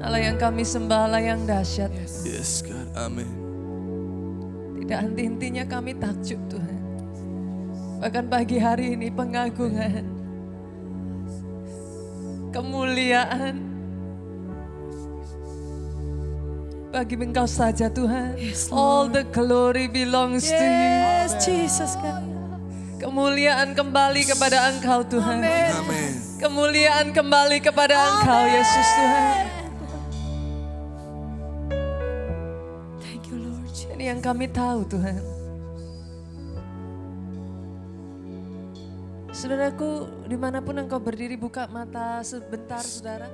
Allah yang kami sembah, Allah yang dahsyat. Yes, God. Amin. Tidak henti-hentinya kami takjub Tuhan. Bahkan pagi hari ini pengagungan. Kemuliaan. Bagi engkau saja Tuhan. All the glory belongs to you. Yes, Jesus God. Kemuliaan kembali kepada engkau Tuhan. Amin. Kemuliaan kembali kepada engkau Yesus Tuhan. Yang kami tahu Tuhan. Saudaraku, di mana pun engkau berdiri, buka mata sebentar saudara.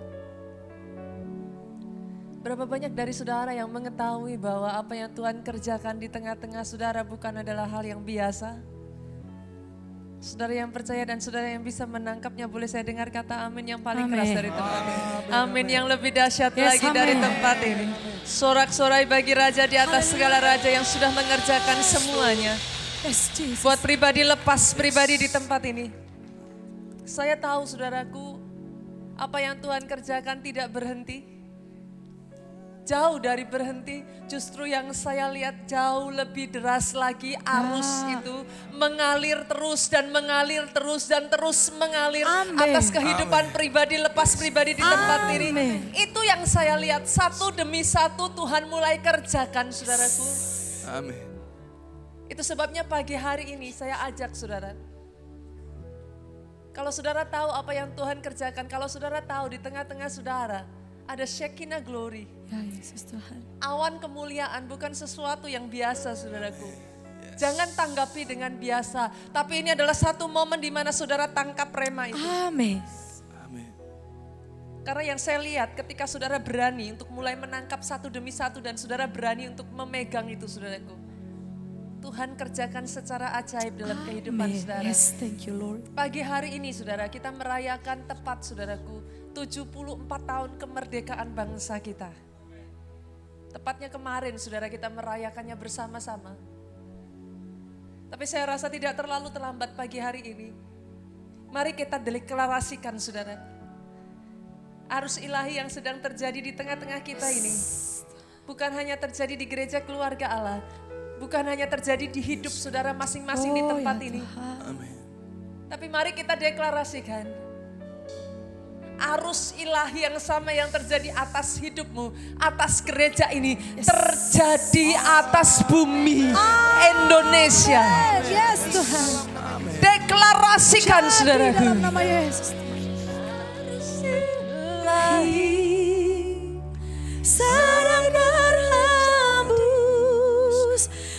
Berapa banyak dari saudara yang mengetahui bahwa apa yang Tuhan kerjakan di tengah-tengah saudara bukan adalah hal yang biasa? Saudara yang percaya dan saudara yang bisa menangkapnya boleh saya dengar kata amin yang paling keras Amin. dari tempat ini. Amin yang lebih dahsyat Yes, lagi dari amin. tempat ini. Sorak-sorai bagi raja di atas segala raja yang sudah mengerjakan semuanya. Yes, Jesus. Buat pribadi lepas pribadi di tempat ini. Saya tahu saudaraku, apa yang Tuhan kerjakan tidak berhenti. Jauh dari berhenti, justru yang saya lihat jauh lebih deras lagi arus itu mengalir terus dan mengalir terus dan terus mengalir Amin. atas kehidupan pribadi lepas pribadi di tempat ini. Amin. Itu yang saya lihat satu demi satu Tuhan mulai kerjakan saudaraku. Amin. Itu sebabnya pagi hari ini saya ajak saudara. Kalau saudara tahu apa yang Tuhan kerjakan, kalau saudara tahu di tengah-tengah saudara ada Shekinah glory. Ya Yesus Tuhan. Awan kemuliaan bukan sesuatu yang biasa saudaraku. Jangan tanggapi dengan biasa. Tapi ini adalah satu momen di mana saudara tangkap rema itu. Amin. Amin. Karena yang saya lihat ketika saudara berani untuk mulai menangkap satu demi satu dan saudara berani untuk memegang itu saudaraku. Tuhan kerjakan secara ajaib dalam kehidupan saudara. Yes, thank you Lord. Pagi hari ini saudara kita merayakan tepat saudaraku 74 tahun kemerdekaan bangsa kita. Tepatnya kemarin saudara kita merayakannya bersama-sama. Tapi saya rasa tidak terlalu terlambat pagi hari ini. Mari kita deklarasikan saudara. Arus ilahi yang sedang terjadi di tengah-tengah kita ini. Bukan hanya terjadi di gereja keluarga Allah. Bukan hanya terjadi di hidup saudara masing-masing di Oh, tempat ya ini. Amin. Tapi mari kita deklarasikan. Arus ilahi yang sama yang terjadi atas hidupmu, atas gereja ini, terjadi atas bumi Indonesia. Yes Tuhan. Deklarasikan Di saudaraku. dalam nama Yesus. Sedang berhembus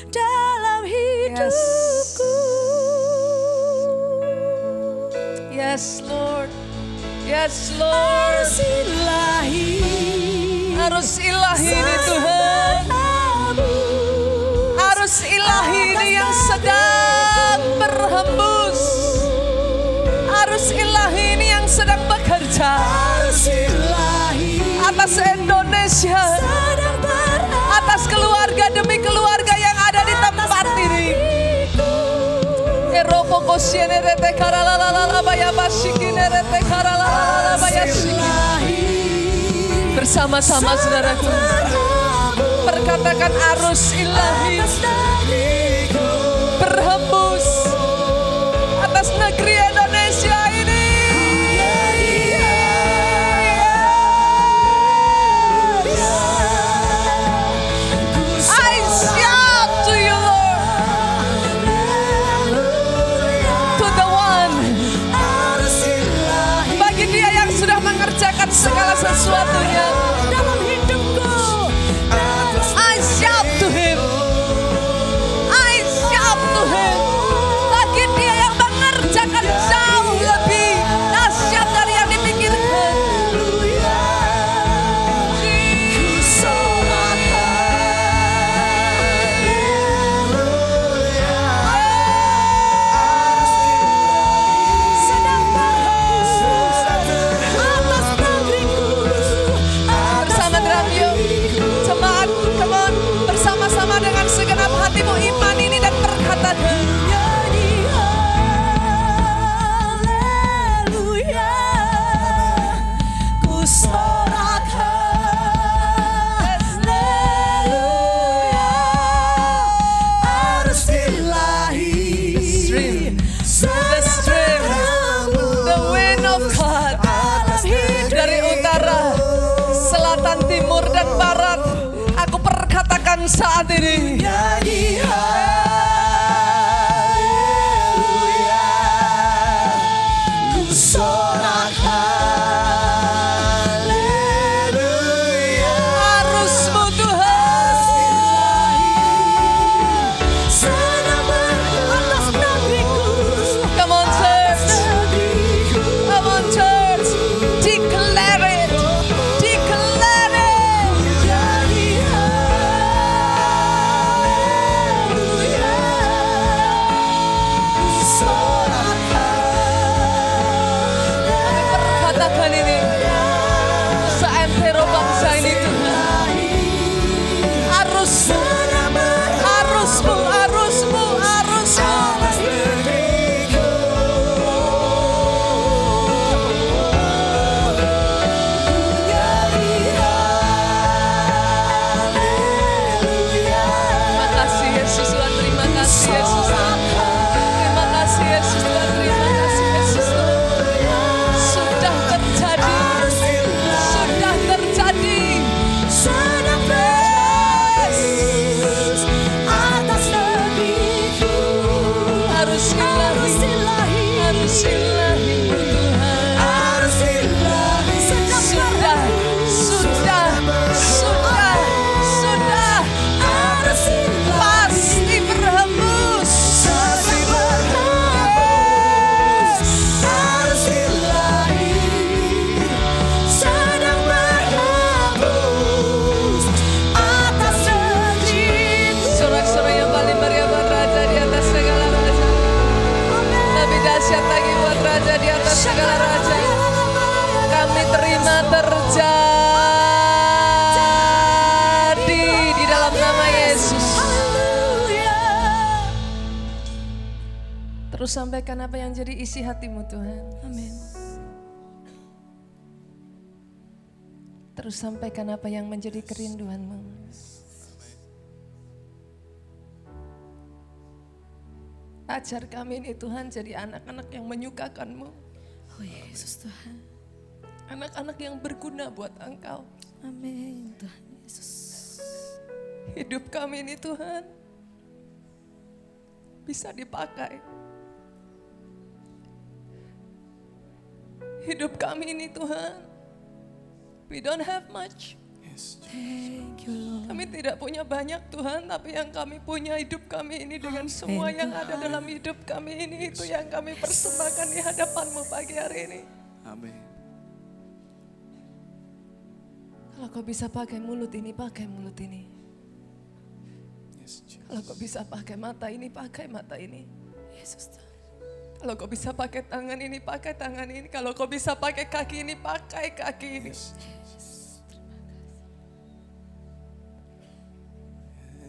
dalam hidupku. Yes Lord, yes Lord. Arus ilahi. Arus ilahi ini Tuhan. Arus ilahi ini yang sedang berhembus. Arus ilahi ini yang sedang bekerja Arus ilahi. atas Indonesia, atas keluarga demi keluarga yang ada di tempat. Eroko kosiene rete karalalalala baya basikine rete karalalalala baya. Bersama-sama saudaraku, perkatakan arus ilahi saat Terus sampaikan apa yang jadi isi hatimu Tuhan. Amin. Terus sampaikan apa yang menjadi kerinduanmu. Ajar kami ini Tuhan jadi anak-anak yang menyukakanmu. Oh Yesus Tuhan. Anak-anak yang berguna buat Engkau. Amin Tuhan Yesus. Hidup kami ini Tuhan bisa dipakai. Hidup kami ini Tuhan, we don't have much. Yes. Thank you Lord. Kami tidak punya banyak Tuhan, tapi yang kami punya hidup kami ini dengan semua yang ada dalam hidup kami ini itu yang kami persembahkan di hadapanmu pagi hari ini. Amin. Kalau kau bisa pakai mulut ini, pakai mulut ini. Yes, Jesus. Kalau kau bisa pakai mata ini, pakai mata ini. Yesus Tuhan. Kalau kau bisa pakai tangan ini, pakai tangan ini. Kalau kau bisa pakai kaki ini, pakai kaki ini.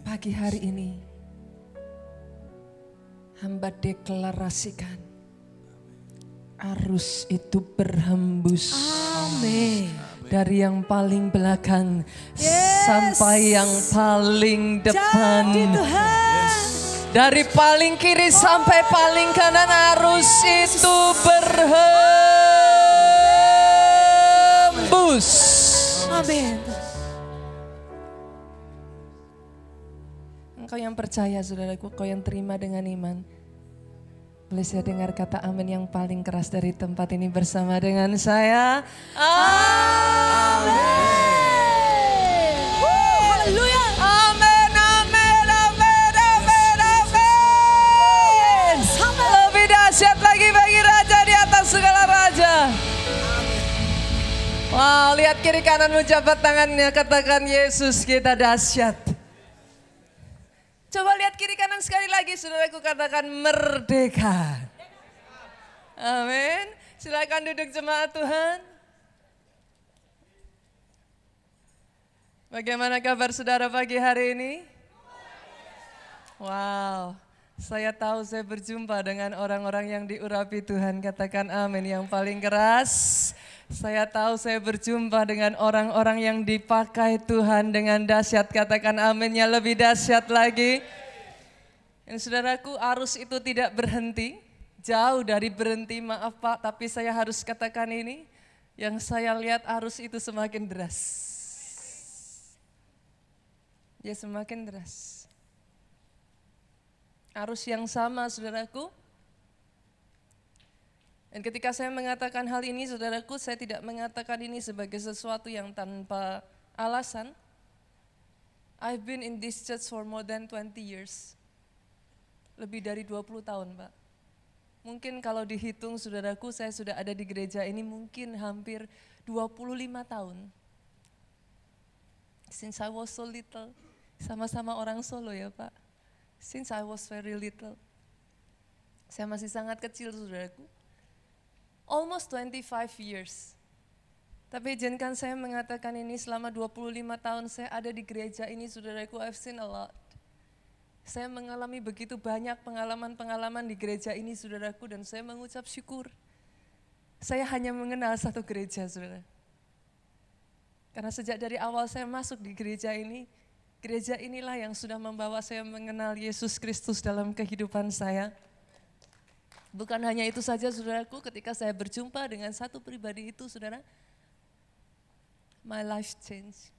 Pagi hari ini, hamba deklarasikan arus itu berhembus Amin. dari yang paling belakang sampai yang paling depan. Jadi Tuhan. Dari paling kiri sampai paling kanan arus itu berhembus. Amin. Engkau yang percaya saudaraku, kau yang terima dengan iman. Boleh saya dengar kata amin yang paling keras dari tempat ini bersama dengan saya. Amin. Wow, lihat kiri kananmu jabat tangannya, katakan Yesus kita dahsyat. Coba lihat kiri kanan sekali lagi, saudaraku katakan merdeka. Amin. Silakan duduk jemaat Tuhan. Bagaimana kabar saudara pagi hari ini? Wow, saya tahu saya berjumpa dengan orang-orang yang diurapi Tuhan. Katakan amin yang paling keras. Saya tahu saya berjumpa dengan orang-orang yang dipakai Tuhan dengan dahsyat. Katakan aminnya lebih dahsyat lagi. Dan saudaraku arus itu tidak berhenti. Jauh dari berhenti maaf Pak, tapi saya harus katakan ini. Yang saya lihat arus itu semakin deras. dia semakin deras. Arus yang sama, saudaraku. Dan ketika saya mengatakan hal ini, saudaraku, saya tidak mengatakan ini sebagai sesuatu yang tanpa alasan. I've been in this church for more than 20 years. Lebih dari 20 tahun, Pak. Mungkin kalau dihitung saudaraku, saya sudah ada di gereja ini mungkin hampir 25 tahun. Since I was so little, sama-sama orang Solo ya Pak. Since I was very little. Saya masih sangat kecil saudaraku. Almost 25 years. Tapi izinkan saya mengatakan ini selama 25 tahun saya ada di gereja ini saudaraku, I've seen a lot. Saya mengalami begitu banyak pengalaman-pengalaman di gereja ini saudaraku dan saya mengucap syukur. Saya hanya mengenal satu gereja saudara. Karena sejak dari awal saya masuk di gereja ini, gereja inilah yang sudah membawa saya mengenal Yesus Kristus dalam kehidupan saya. Bukan hanya itu saja saudaraku, ketika saya berjumpa dengan satu pribadi itu saudara, my life changed.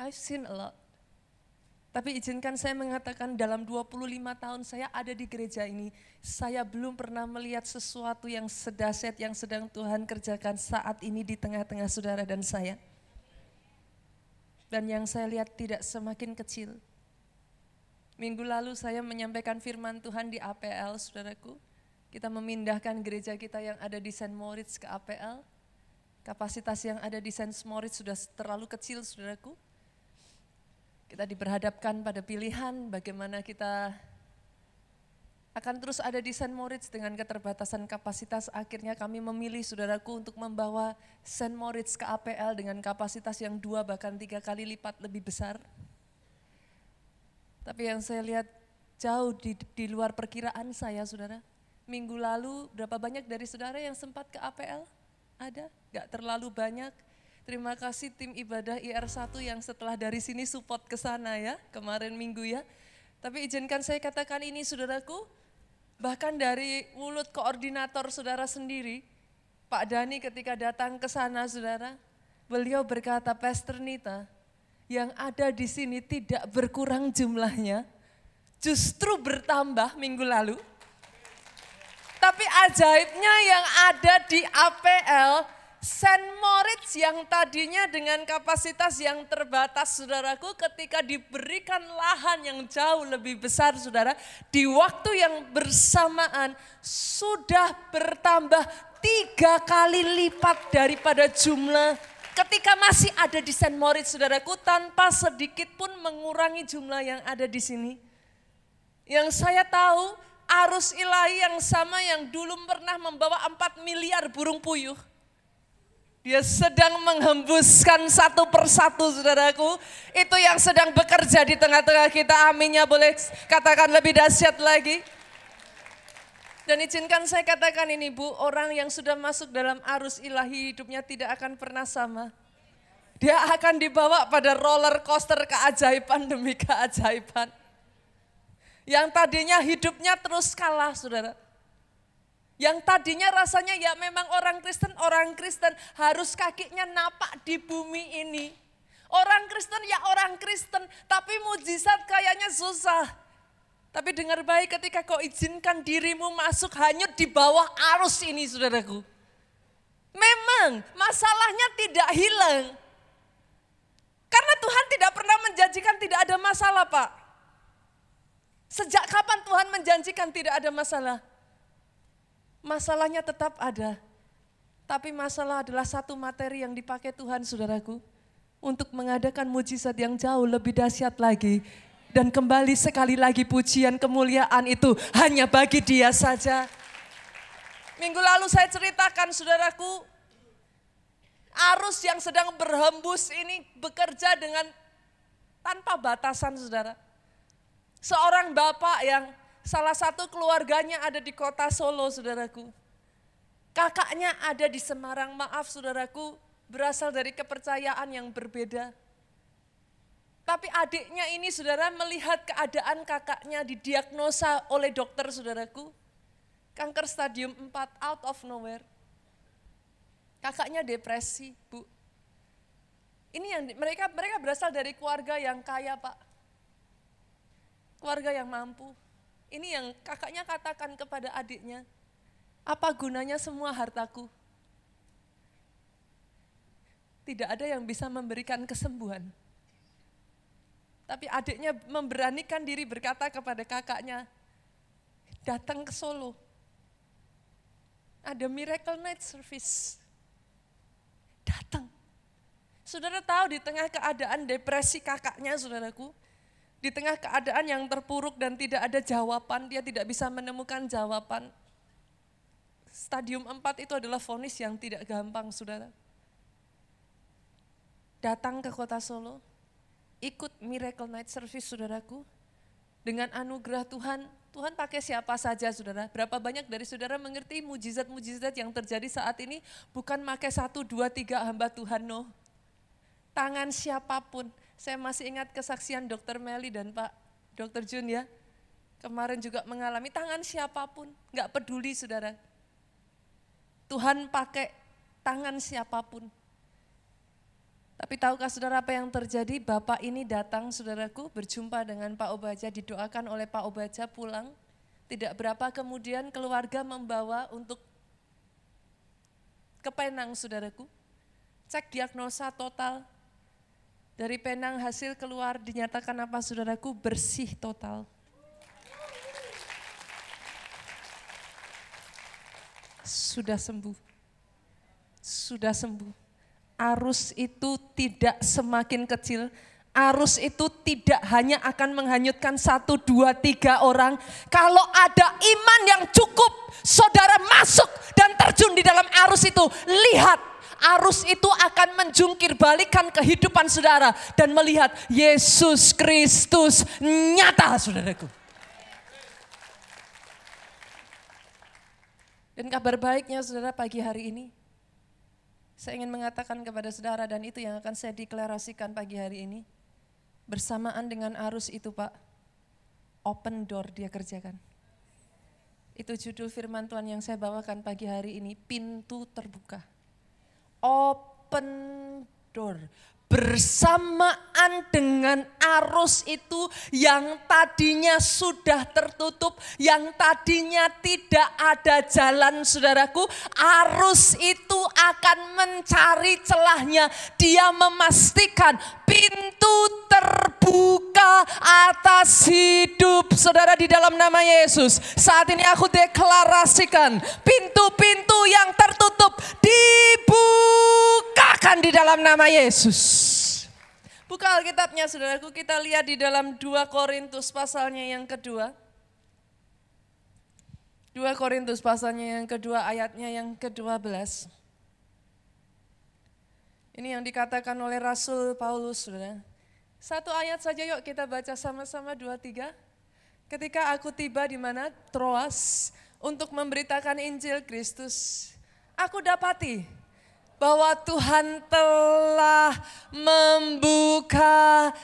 I've seen a lot. Tapi izinkan saya mengatakan dalam 25 tahun saya ada di gereja ini, saya belum pernah melihat sesuatu yang sedaset yang sedang Tuhan kerjakan saat ini di tengah-tengah saudara dan saya. Dan yang saya lihat tidak semakin kecil. Minggu lalu saya menyampaikan firman Tuhan di APL, saudaraku. Kita memindahkan gereja kita yang ada di St. Moritz ke APL. Kapasitas yang ada di St. Moritz sudah terlalu kecil, saudaraku kita diperhadapkan pada pilihan bagaimana kita akan terus ada di St. Moritz dengan keterbatasan kapasitas. Akhirnya kami memilih saudaraku untuk membawa St. Moritz ke APL dengan kapasitas yang dua bahkan tiga kali lipat lebih besar. Tapi yang saya lihat jauh di, di luar perkiraan saya saudara. Minggu lalu berapa banyak dari saudara yang sempat ke APL? Ada? Gak terlalu banyak Terima kasih tim ibadah IR1 yang setelah dari sini support ke sana ya, kemarin minggu ya. Tapi izinkan saya katakan ini saudaraku, bahkan dari mulut koordinator saudara sendiri, Pak Dani ketika datang ke sana saudara, beliau berkata, Pastor Nita, yang ada di sini tidak berkurang jumlahnya, justru bertambah minggu lalu. Tapi ajaibnya yang ada di APL Saint Moritz yang tadinya dengan kapasitas yang terbatas saudaraku ketika diberikan lahan yang jauh lebih besar saudara di waktu yang bersamaan sudah bertambah tiga kali lipat daripada jumlah ketika masih ada di Saint Moritz saudaraku tanpa sedikit pun mengurangi jumlah yang ada di sini. Yang saya tahu arus ilahi yang sama yang dulu pernah membawa 4 miliar burung puyuh dia sedang menghembuskan satu persatu saudaraku. Itu yang sedang bekerja di tengah-tengah kita. Aminnya boleh katakan lebih dahsyat lagi. Dan izinkan saya katakan ini Bu, orang yang sudah masuk dalam arus ilahi hidupnya tidak akan pernah sama. Dia akan dibawa pada roller coaster keajaiban demi keajaiban. Yang tadinya hidupnya terus kalah saudara yang tadinya rasanya ya memang orang Kristen, orang Kristen harus kakinya napak di bumi ini. Orang Kristen ya orang Kristen, tapi mujizat kayaknya susah. Tapi dengar baik ketika kau izinkan dirimu masuk hanyut di bawah arus ini saudaraku. Memang masalahnya tidak hilang. Karena Tuhan tidak pernah menjanjikan tidak ada masalah Pak. Sejak kapan Tuhan menjanjikan tidak ada masalah? Masalahnya tetap ada. Tapi masalah adalah satu materi yang dipakai Tuhan saudaraku. Untuk mengadakan mujizat yang jauh lebih dahsyat lagi. Dan kembali sekali lagi pujian kemuliaan itu hanya bagi dia saja. Minggu lalu saya ceritakan saudaraku, arus yang sedang berhembus ini bekerja dengan tanpa batasan saudara. Seorang bapak yang Salah satu keluarganya ada di kota Solo, saudaraku. Kakaknya ada di Semarang, maaf saudaraku, berasal dari kepercayaan yang berbeda. Tapi adiknya ini saudara melihat keadaan kakaknya didiagnosa oleh dokter saudaraku. Kanker stadium 4 out of nowhere. Kakaknya depresi, Bu. Ini yang mereka mereka berasal dari keluarga yang kaya, Pak. Keluarga yang mampu. Ini yang kakaknya katakan kepada adiknya, apa gunanya semua hartaku? Tidak ada yang bisa memberikan kesembuhan. Tapi adiknya memberanikan diri berkata kepada kakaknya, datang ke Solo. Ada miracle night service. Datang. Saudara tahu di tengah keadaan depresi kakaknya saudaraku, di tengah keadaan yang terpuruk dan tidak ada jawaban, dia tidak bisa menemukan jawaban. Stadium 4 itu adalah vonis yang tidak gampang saudara. Datang ke kota Solo, ikut miracle night service saudaraku, dengan anugerah Tuhan, Tuhan pakai siapa saja saudara. Berapa banyak dari saudara mengerti mujizat-mujizat yang terjadi saat ini bukan pakai satu, dua, tiga hamba Tuhan, no. Tangan siapa pun. Saya masih ingat kesaksian dokter Meli dan Pak dokter Jun ya. Kemarin juga mengalami tangan siapa pun, nggak peduli saudara. Tuhan pakai tangan siapa pun. Tapi tahukah saudara apa yang terjadi? Bapak ini datang saudaraku berjumpa dengan Pak Obaja, didoakan oleh Pak Obaja pulang. Tidak berapa kemudian keluarga membawa untuk ke Penang saudaraku. Cek diagnosa total. Dari Penang hasil keluar dinyatakan apa saudaraku? Bersih total. Sudah sembuh. Sudah sembuh arus itu tidak semakin kecil, arus itu tidak hanya akan menghanyutkan satu, dua, tiga orang. Kalau ada iman yang cukup, saudara masuk dan terjun di dalam arus itu. Lihat, arus itu akan menjungkir balikan kehidupan saudara. Dan melihat Yesus Kristus nyata saudaraku. Dan kabar baiknya saudara pagi hari ini, saya ingin mengatakan kepada saudara dan itu yang akan saya deklarasikan pagi hari ini. Bersamaan dengan arus itu Pak, open door dia kerjakan. Itu judul firman Tuhan yang saya bawakan pagi hari ini, pintu terbuka. Open door. Bersamaan dengan arus itu yang tadinya sudah tertutup, yang tadinya tidak ada jalan saudaraku, arus itu akan mencari celahnya. Dia memastikan pintu terbuka atas hidup saudara di dalam nama Yesus. Saat ini aku deklarasikan pintu-pintu yang tertutup dibukakan di dalam nama Yesus. Buka Alkitabnya saudaraku, kita lihat di dalam 2 Korintus pasalnya yang kedua. 2 Korintus pasalnya yang kedua, ayatnya yang ke-12. Ini yang dikatakan oleh Rasul Paulus, saudara. Satu ayat saja yuk kita baca sama-sama dua tiga. Ketika aku tiba di mana Troas untuk memberitakan Injil Kristus, aku dapati bahwa Tuhan telah membuka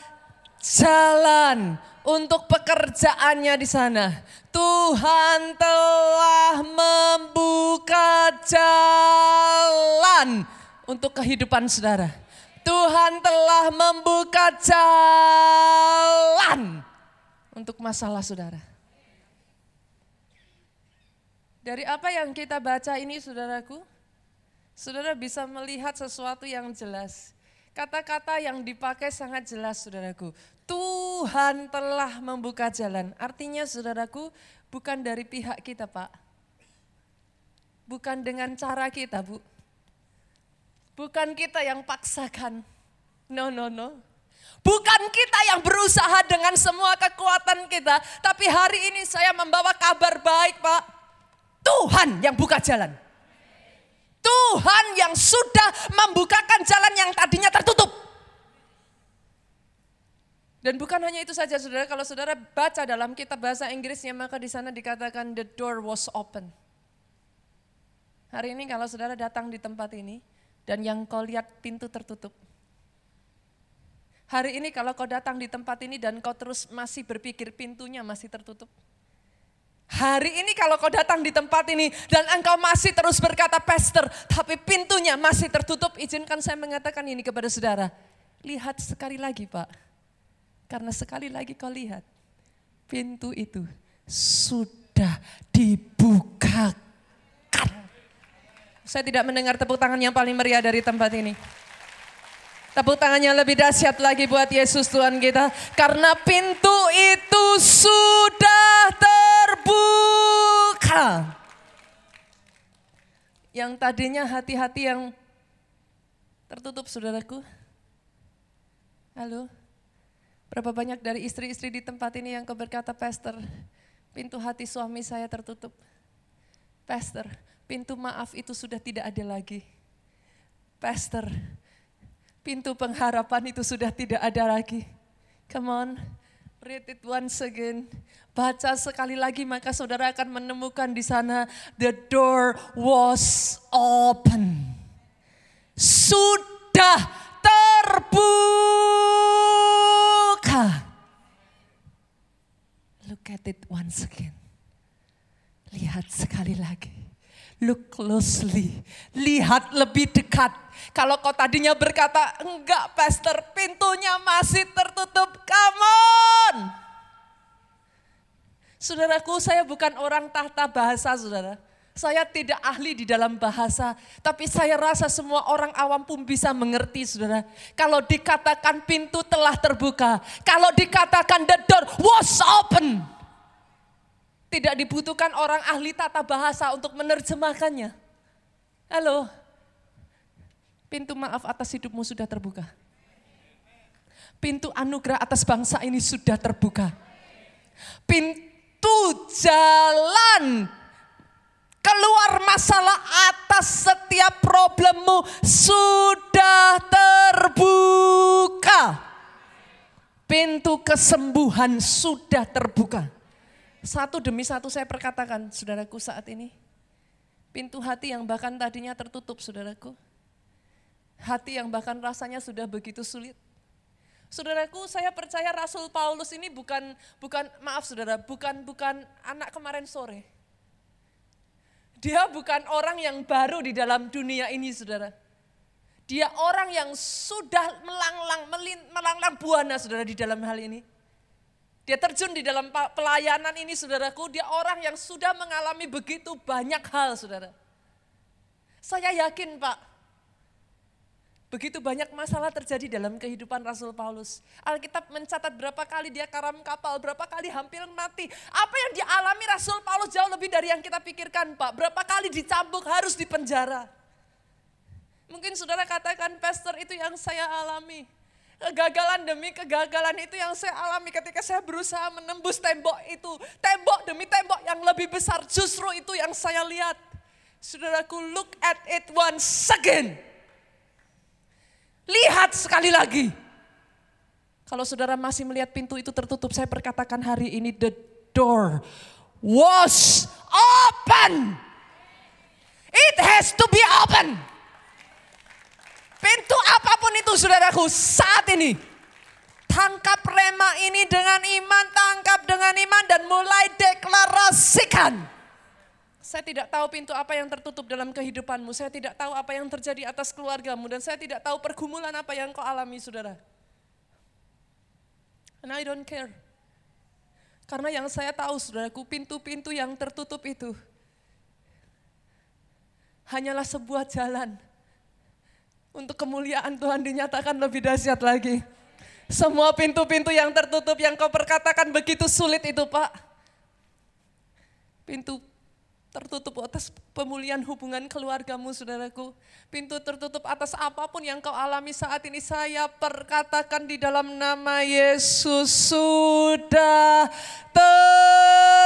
jalan untuk pekerjaannya di sana. Tuhan telah membuka jalan untuk kehidupan saudara. Tuhan telah membuka jalan untuk masalah saudara. Dari apa yang kita baca ini saudaraku, saudara bisa melihat sesuatu yang jelas. Kata-kata yang dipakai sangat jelas saudaraku. Tuhan telah membuka jalan. Artinya saudaraku bukan dari pihak kita Pak. Bukan dengan cara kita Bu. Bukan kita yang paksakan. No, no, no. Bukan kita yang berusaha dengan semua kekuatan kita. Tapi hari ini saya membawa kabar baik Pak. Tuhan yang buka jalan. Tuhan yang sudah membukakan jalan yang tadinya tertutup. Dan bukan hanya itu saja saudara, kalau saudara baca dalam kitab bahasa Inggrisnya maka di sana dikatakan the door was open. Hari ini kalau saudara datang di tempat ini dan yang kau lihat pintu tertutup. Hari ini kalau kau datang di tempat ini dan kau terus masih berpikir pintunya masih tertutup. Hari ini kalau kau datang di tempat ini dan engkau masih terus berkata pastor, tapi pintunya masih tertutup, izinkan saya mengatakan ini kepada saudara. Lihat sekali lagi Pak. Karena sekali lagi kau lihat. Pintu itu sudah dibukakan. Saya tidak mendengar tepuk tangan yang paling meriah dari tempat ini. Tepuk tangannya lebih dahsyat lagi buat Yesus Tuhan kita. Karena pintu itu sudah terbuka. Yang tadinya hati-hati yang tertutup saudaraku. Halo? Berapa banyak dari istri-istri di tempat ini yang kau berkata, Pastor, pintu hati suami saya tertutup. Pastor, pintu maaf itu sudah tidak ada lagi. Pastor, pintu pengharapan itu sudah tidak ada lagi. Come on, read it once again. Baca sekali lagi maka saudara akan menemukan di sana the door was open. Sudah terbuka. Look at it once again. Lihat sekali lagi. Look closely. Lihat lebih dekat. Kalau kau tadinya berkata, enggak pastor pintunya masih tertutup. Come on. Saudaraku saya bukan orang tahta bahasa saudara. Saya tidak ahli di dalam bahasa, tapi saya rasa semua orang awam pun bisa mengerti saudara. Kalau dikatakan pintu telah terbuka, kalau dikatakan the door was open. Tidak dibutuhkan orang ahli tata bahasa untuk menerjemahkannya. Halo, pintu maaf atas hidupmu sudah terbuka. Pintu anugerah atas bangsa ini sudah terbuka. Pintu jalan keluar masalah atas setiap problemmu sudah terbuka. Pintu kesembuhan sudah terbuka. Satu demi satu saya perkatakan, saudaraku saat ini. Pintu hati yang bahkan tadinya tertutup, saudaraku. Hati yang bahkan rasanya sudah begitu sulit. Saudaraku, saya percaya Rasul Paulus ini bukan bukan maaf saudara, bukan bukan anak kemarin sore. Dia bukan orang yang baru di dalam dunia ini, saudara. Dia orang yang sudah melanglang, melanglang buana, saudara, di dalam hal ini. Dia terjun di dalam pelayanan ini, saudaraku. Dia orang yang sudah mengalami begitu banyak hal, saudara. Saya yakin, Pak, Begitu banyak masalah terjadi dalam kehidupan Rasul Paulus. Alkitab mencatat berapa kali dia karam kapal, berapa kali hampir mati. Apa yang dialami Rasul Paulus jauh lebih dari yang kita pikirkan Pak. Berapa kali dicambuk, harus dipenjara. Mungkin saudara katakan, pastor itu yang saya alami. Kegagalan demi kegagalan itu yang saya alami ketika saya berusaha menembus tembok itu. Tembok demi tembok yang lebih besar justru itu yang saya lihat. Saudaraku look at it once again. Lihat sekali lagi. Kalau saudara masih melihat pintu itu tertutup, saya perkatakan hari ini the door was open. It has to be open. Pintu apa pun itu saudaraku saat ini. Tangkap rema ini dengan iman, tangkap dengan iman dan mulai deklarasikan saya tidak tahu pintu apa yang tertutup dalam kehidupanmu. Saya tidak tahu apa yang terjadi atas keluargamu. Dan saya tidak tahu pergumulan apa yang kau alami, saudara. And I don't care. Karena yang saya tahu, saudaraku, pintu-pintu yang tertutup itu hanyalah sebuah jalan untuk kemuliaan Tuhan dinyatakan lebih dahsyat lagi. Semua pintu-pintu yang tertutup yang kau perkatakan begitu sulit itu, Pak. Pintu tertutup atas pemulihan hubungan keluargamu saudaraku. Pintu tertutup atas apa pun yang kau alami saat ini saya perkatakan di dalam nama Yesus sudah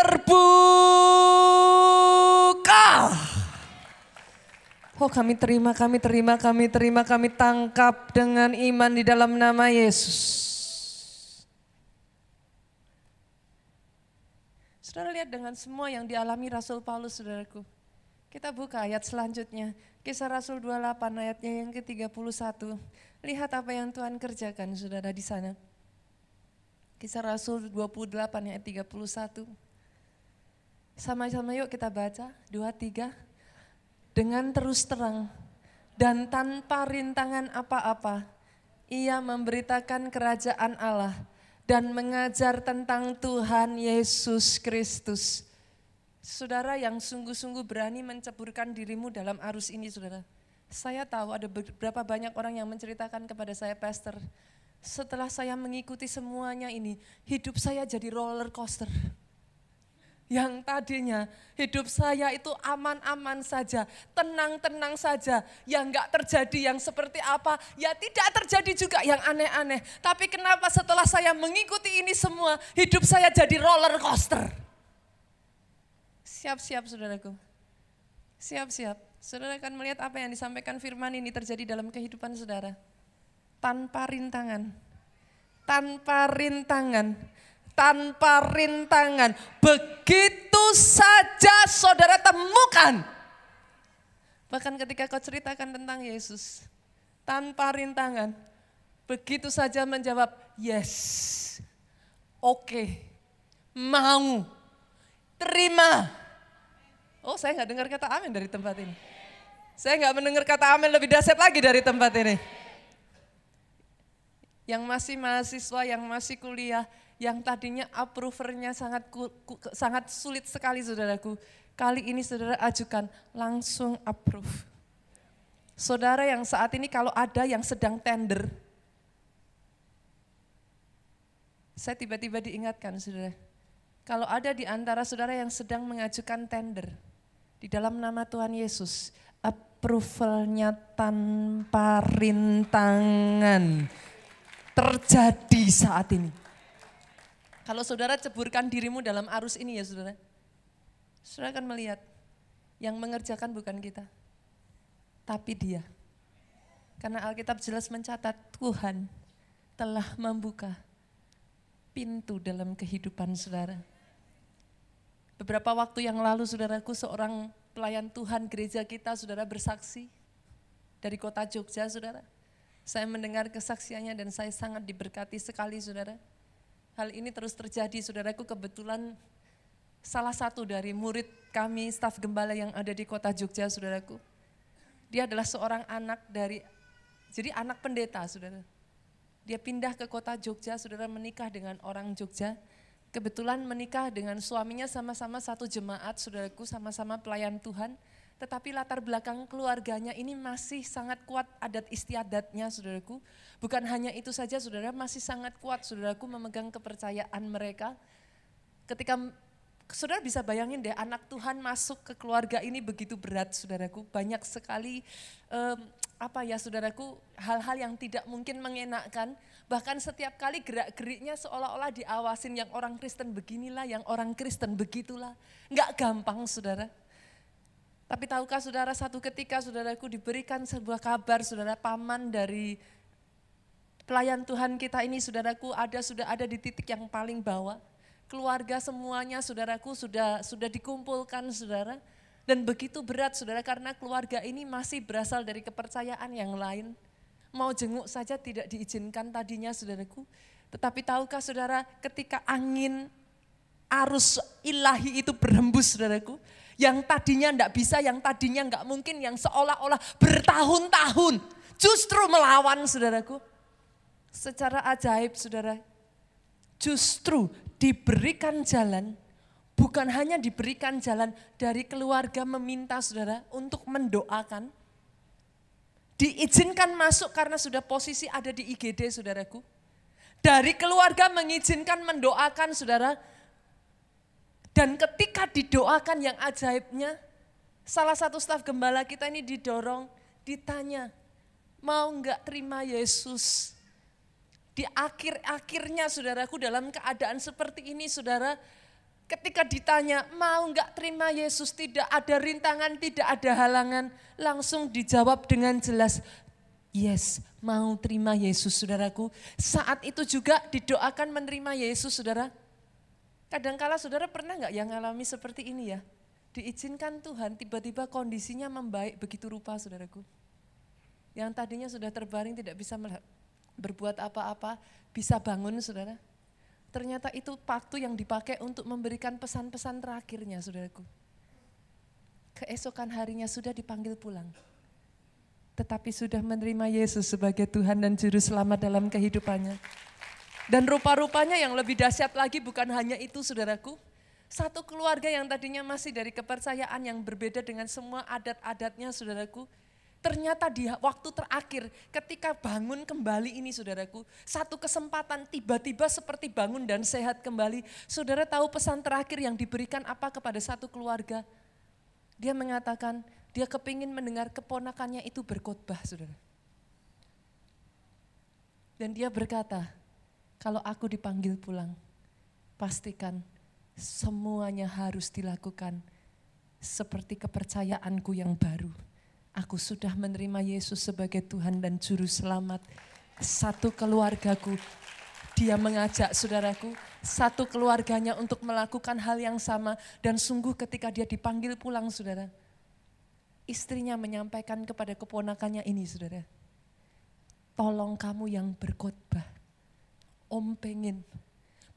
terbuka. Oh kami terima, kami terima, kami terima, kami tangkap dengan iman di dalam nama Yesus. Saudara lihat dengan semua yang dialami Rasul Paulus, saudaraku. Kita buka ayat selanjutnya. Kisah Rasul 28 ayatnya yang ke-31. Lihat apa yang Tuhan kerjakan saudara di sana. Kisah Rasul 28 ayat 31. Sama-sama yuk kita baca, dua tiga. Dengan terus terang dan tanpa rintangan apa-apa, Ia memberitakan kerajaan Allah dan mengajar tentang Tuhan Yesus Kristus. Saudara yang sungguh-sungguh berani menceburkan dirimu dalam arus ini, saudara. Saya tahu ada beberapa banyak orang yang menceritakan kepada saya, Pastor, setelah saya mengikuti semuanya ini, hidup saya jadi roller coaster. Yang tadinya hidup saya itu aman-aman saja, tenang-tenang saja. Yang enggak terjadi yang seperti apa, ya tidak terjadi juga yang aneh-aneh. Tapi kenapa setelah saya mengikuti ini semua, hidup saya jadi roller coaster. Siap-siap saudaraku. Siap-siap. Saudara akan melihat apa yang disampaikan firman ini terjadi dalam kehidupan saudara. Tanpa rintangan. Tanpa rintangan tanpa rintangan. Begitu saja saudara temukan. Bahkan ketika kau ceritakan tentang Yesus, tanpa rintangan, begitu saja menjawab, yes, oke, okay, mau, terima. Oh saya nggak dengar kata amin dari tempat ini. Saya nggak mendengar kata amin lebih dahsyat lagi dari tempat ini. Yang masih mahasiswa, yang masih kuliah, yang tadinya approvernya sangat sangat sulit sekali saudaraku. Kali ini saudara ajukan langsung approve. Saudara yang saat ini kalau ada yang sedang tender, saya tiba-tiba diingatkan saudara. Kalau ada di antara saudara yang sedang mengajukan tender di dalam nama Tuhan Yesus, approvalnya tanpa rintangan terjadi saat ini. Kalau saudara ceburkan dirimu dalam arus ini ya saudara, saudara akan melihat yang mengerjakan bukan kita, tapi dia. Karena Alkitab jelas mencatat Tuhan telah membuka pintu dalam kehidupan saudara. Beberapa waktu yang lalu saudaraku seorang pelayan Tuhan gereja kita saudara bersaksi dari kota Jogja saudara. Saya mendengar kesaksiannya dan saya sangat diberkati sekali saudara hal ini terus terjadi, saudaraku kebetulan salah satu dari murid kami, staf gembala yang ada di kota Jogja, saudaraku. Dia adalah seorang anak dari, jadi anak pendeta, saudara. Dia pindah ke kota Jogja, saudara menikah dengan orang Jogja. Kebetulan menikah dengan suaminya sama-sama satu jemaat, saudaraku, sama-sama pelayan Tuhan tetapi latar belakang keluarganya ini masih sangat kuat adat istiadatnya saudaraku. Bukan hanya itu saja saudara, masih sangat kuat saudaraku memegang kepercayaan mereka. Ketika saudara bisa bayangin deh anak Tuhan masuk ke keluarga ini begitu berat saudaraku. Banyak sekali um, apa ya saudaraku hal-hal yang tidak mungkin mengenakkan. Bahkan setiap kali gerak-geriknya seolah-olah diawasin yang orang Kristen beginilah, yang orang Kristen begitulah. Enggak gampang saudara tapi tahukah saudara satu ketika saudaraku diberikan sebuah kabar saudara paman dari pelayan Tuhan kita ini saudaraku ada sudah ada di titik yang paling bawah. Keluarga semuanya saudaraku sudah sudah dikumpulkan saudara. Dan begitu berat saudara karena keluarga ini masih berasal dari kepercayaan yang lain. Mau jenguk saja tidak diizinkan tadinya saudaraku. Tetapi tahukah saudara ketika angin arus ilahi itu berhembus saudaraku yang tadinya enggak bisa, yang tadinya enggak mungkin, yang seolah-olah bertahun-tahun justru melawan saudaraku. Secara ajaib saudara, justru diberikan jalan, bukan hanya diberikan jalan dari keluarga meminta saudara untuk mendoakan, diizinkan masuk karena sudah posisi ada di IGD saudaraku. Dari keluarga mengizinkan mendoakan saudara, dan ketika didoakan yang ajaibnya, salah satu staf gembala kita ini didorong, ditanya, mau enggak terima Yesus? Di akhir-akhirnya saudaraku dalam keadaan seperti ini saudara, ketika ditanya mau enggak terima Yesus, tidak ada rintangan, tidak ada halangan, langsung dijawab dengan jelas, yes, mau terima Yesus saudaraku. Saat itu juga didoakan menerima Yesus saudara, Kadangkala saudara pernah nggak yang ngalami seperti ini ya? Diizinkan Tuhan tiba-tiba kondisinya membaik begitu rupa saudaraku. Yang tadinya sudah terbaring tidak bisa berbuat apa-apa, bisa bangun saudara. Ternyata itu waktu yang dipakai untuk memberikan pesan-pesan terakhirnya saudaraku. Keesokan harinya sudah dipanggil pulang. tetapi sudah menerima Yesus sebagai Tuhan dan Juru Selamat dalam kehidupannya. Dan rupa-rupanya yang lebih dahsyat lagi bukan hanya itu saudaraku. Satu keluarga yang tadinya masih dari kepercayaan yang berbeda dengan semua adat-adatnya saudaraku. Ternyata di waktu terakhir ketika bangun kembali ini saudaraku. Satu kesempatan tiba-tiba seperti bangun dan sehat kembali. Saudara tahu pesan terakhir yang diberikan apa kepada satu keluarga? Dia mengatakan, dia kepingin mendengar keponakannya itu berkhotbah, saudara. Dan dia berkata, kalau aku dipanggil pulang, pastikan semuanya harus dilakukan seperti kepercayaanku yang baru. Aku sudah menerima Yesus sebagai Tuhan dan Juru Selamat. Satu keluargaku, dia mengajak saudaraku, satu keluarganya untuk melakukan hal yang sama. Dan sungguh ketika dia dipanggil pulang saudara, istrinya menyampaikan kepada keponakannya ini saudara. Tolong kamu yang berkhotbah. Om pengen,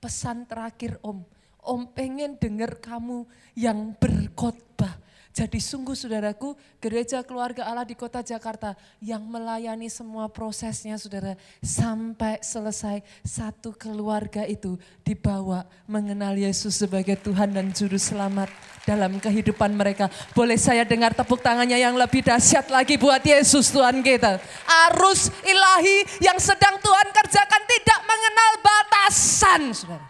pesan terakhir om. Om pengen dengar kamu yang berkhotbah jadi sungguh saudaraku, gereja keluarga Allah di kota Jakarta yang melayani semua prosesnya saudara sampai selesai satu keluarga itu dibawa mengenal Yesus sebagai Tuhan dan Juru Selamat dalam kehidupan mereka. Boleh saya dengar tepuk tangannya yang lebih dahsyat lagi buat Yesus Tuhan kita. Arus ilahi yang sedang Tuhan kerjakan tidak mengenal batasan saudara.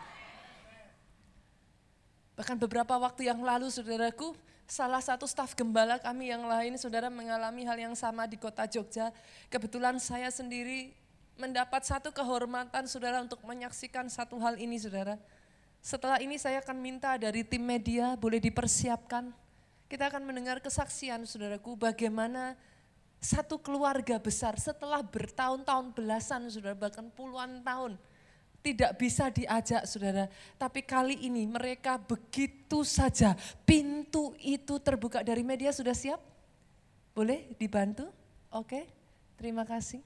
Bahkan beberapa waktu yang lalu saudaraku, salah satu staf gembala kami yang lain, saudara mengalami hal yang sama di kota Jogja. Kebetulan saya sendiri mendapat satu kehormatan saudara untuk menyaksikan satu hal ini saudara. Setelah ini saya akan minta dari tim media boleh dipersiapkan. Kita akan mendengar kesaksian saudaraku bagaimana satu keluarga besar setelah bertahun-tahun belasan saudara bahkan puluhan tahun tidak bisa diajak saudara. Tapi kali ini mereka begitu saja pintu itu terbuka dari media sudah siap? Boleh dibantu? Oke, terima kasih.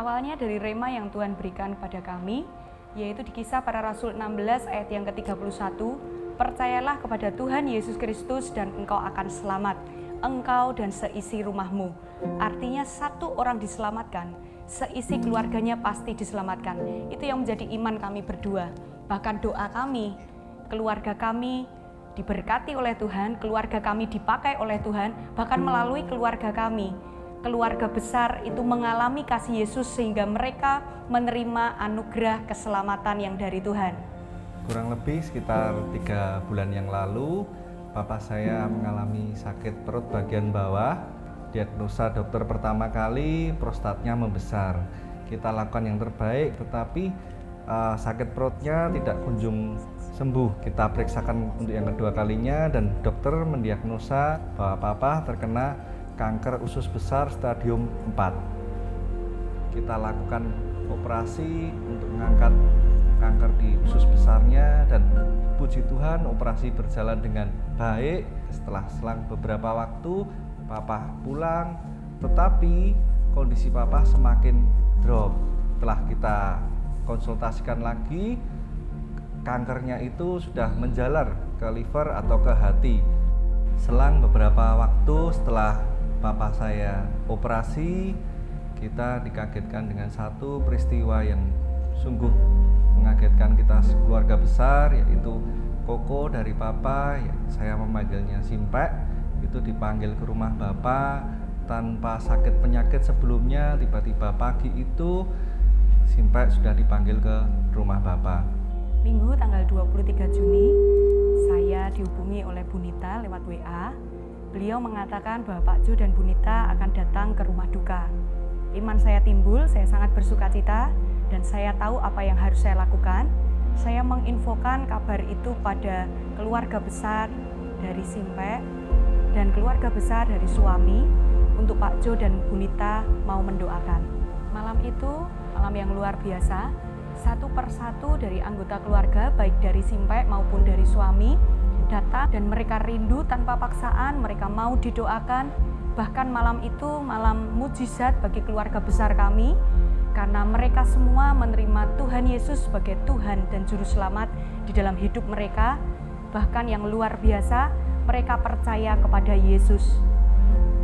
Awalnya dari rema yang Tuhan berikan pada kami, yaitu di kisah para rasul 16 ayat yang ke-31, percayalah kepada Tuhan Yesus Kristus dan engkau akan selamat engkau dan seisi rumahmu. Artinya satu orang diselamatkan, seisi keluarganya pasti diselamatkan. Itu yang menjadi iman kami berdua. Bahkan doa kami, keluarga kami diberkati oleh Tuhan, keluarga kami dipakai oleh Tuhan, bahkan melalui keluarga kami. Keluarga besar itu mengalami kasih Yesus sehingga mereka menerima anugerah keselamatan yang dari Tuhan. Kurang lebih sekitar tiga bulan yang lalu, Bapak saya mengalami sakit perut bagian bawah. Diagnosa dokter pertama kali prostatnya membesar. Kita lakukan yang terbaik, tetapi uh, sakit perutnya tidak kunjung sembuh. Kita periksakan untuk yang kedua kalinya dan dokter mendiagnosa bahwa papa terkena kanker usus besar stadium 4. Kita lakukan operasi untuk mengangkat kanker di usus besarnya dan puji Tuhan operasi berjalan dengan baik. Setelah selang beberapa waktu papa pulang tetapi kondisi papa semakin drop. Setelah kita konsultasikan lagi kankernya itu sudah menjalar ke liver atau ke hati. Selang beberapa waktu setelah papa saya operasi kita dikagetkan dengan satu peristiwa yang sungguh mengagetkan kita keluarga besar yaitu Koko dari Papa ya, saya memanggilnya Simpek itu dipanggil ke rumah Bapak tanpa sakit penyakit sebelumnya tiba-tiba pagi itu Simpek sudah dipanggil ke rumah Bapak. Minggu tanggal 23 Juni saya dihubungi oleh Bunita lewat WA beliau mengatakan bahwa Pak Jo dan Bunita akan datang ke rumah duka. Iman saya timbul saya sangat bersuka cita dan saya tahu apa yang harus saya lakukan. Saya menginfokan kabar itu pada keluarga besar dari Simpe dan keluarga besar dari suami untuk Pak Jo dan Bunita mau mendoakan. Malam itu malam yang luar biasa. Satu persatu dari anggota keluarga baik dari Simpe maupun dari suami datang dan mereka rindu tanpa paksaan, mereka mau didoakan. Bahkan malam itu malam mujizat bagi keluarga besar kami karena mereka semua menerima Tuhan Yesus sebagai Tuhan dan Juru Selamat di dalam hidup mereka. bahkan yang luar biasa, mereka percaya kepada Yesus.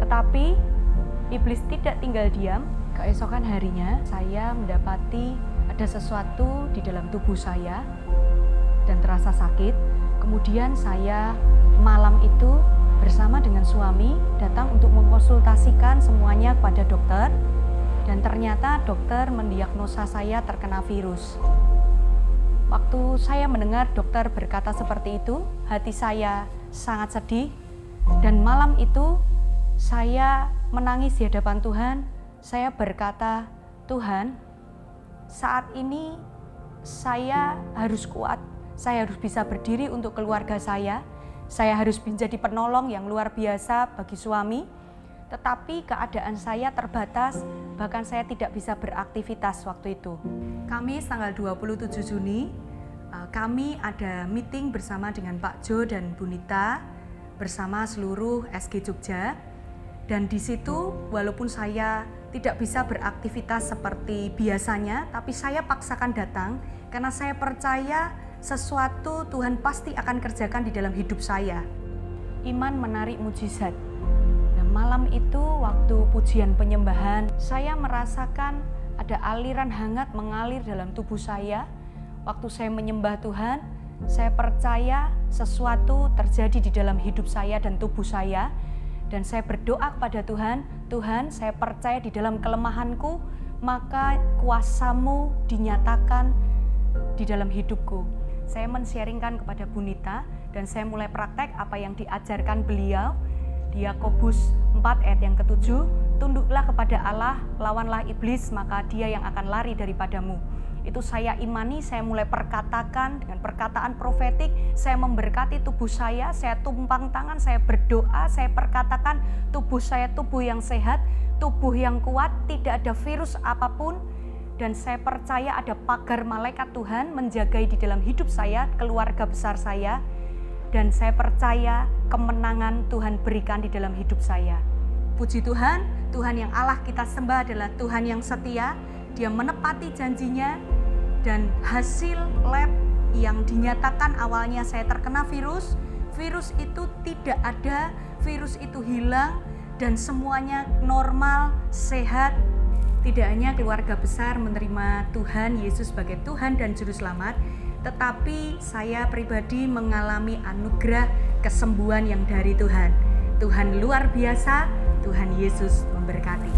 Tetapi iblis tidak tinggal diam. Keesokan harinya, saya mendapati ada sesuatu di dalam tubuh saya dan terasa sakit. Kemudian saya malam itu bersama dengan suami datang untuk mengkonsultasikan semuanya kepada dokter dan ternyata dokter mendiagnosa saya terkena virus. Waktu saya mendengar dokter berkata seperti itu, hati saya sangat sedih dan malam itu saya menangis di hadapan Tuhan. Saya berkata, "Tuhan, saat ini saya harus kuat. Saya harus bisa berdiri untuk keluarga saya. Saya harus menjadi penolong yang luar biasa bagi suami." Tetapi keadaan saya terbatas, bahkan saya tidak bisa beraktivitas waktu itu. Kamis tanggal 27 Juni, eh, kami ada meeting bersama dengan Pak Jo dan Bunita bersama seluruh SG Jogja. Dan di situ walaupun saya tidak bisa beraktivitas seperti biasanya, tapi saya paksakan datang karena saya percaya sesuatu Tuhan pasti akan kerjakan di dalam hidup saya. Iman menarik mujizat. Malam itu waktu pujian penyembahan, saya merasakan ada aliran hangat mengalir dalam tubuh saya. Waktu saya menyembah Tuhan, saya percaya sesuatu terjadi di dalam hidup saya dan tubuh saya. Dan saya berdoa kepada Tuhan, Tuhan saya percaya di dalam kelemahanku, maka kuasamu dinyatakan di dalam hidupku. Saya men-sharingkan kepada Bunita dan saya mulai praktek apa yang diajarkan beliau di Yakobus 4 ayat yang ketujuh, tunduklah kepada Allah, lawanlah iblis, maka dia yang akan lari daripadamu. Itu saya imani, saya mulai perkatakan dengan perkataan profetik, saya memberkati tubuh saya, saya tumpang tangan, saya berdoa, saya perkatakan tubuh saya tubuh yang sehat, tubuh yang kuat, tidak ada virus apa pun, dan saya percaya ada pagar malaikat Tuhan menjagai di dalam hidup saya, keluarga besar saya, dan saya percaya kemenangan Tuhan berikan di dalam hidup saya. Puji Tuhan, Tuhan yang Allah kita sembah adalah Tuhan yang setia, dia menepati janjinya dan hasil lab yang dinyatakan awalnya saya terkena virus, virus itu tidak ada, virus itu hilang dan semuanya normal, sehat. Tidak hanya keluarga besar menerima Tuhan Yesus sebagai Tuhan dan Juru Selamat, tetapi saya pribadi mengalami anugerah kesembuhan yang dari Tuhan. Tuhan luar biasa, Tuhan Yesus memberkati.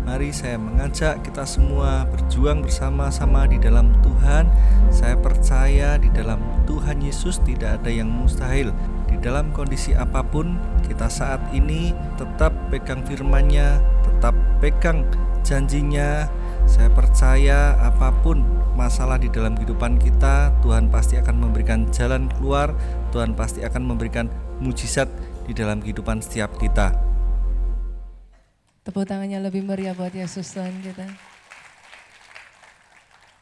Mari saya mengajak kita semua berjuang bersama-sama di dalam Tuhan. Saya percaya di dalam Tuhan Yesus tidak ada yang mustahil. Di dalam kondisi apa pun, kita saat ini tetap pegang firman-Nya, tetap pegang janjinya. Saya percaya apa pun masalah di dalam kehidupan kita, Tuhan pasti akan memberikan jalan keluar, Tuhan pasti akan memberikan mujizat di dalam kehidupan setiap kita. Tepuk tangannya lebih meriah buat Yesus Tuhan kita.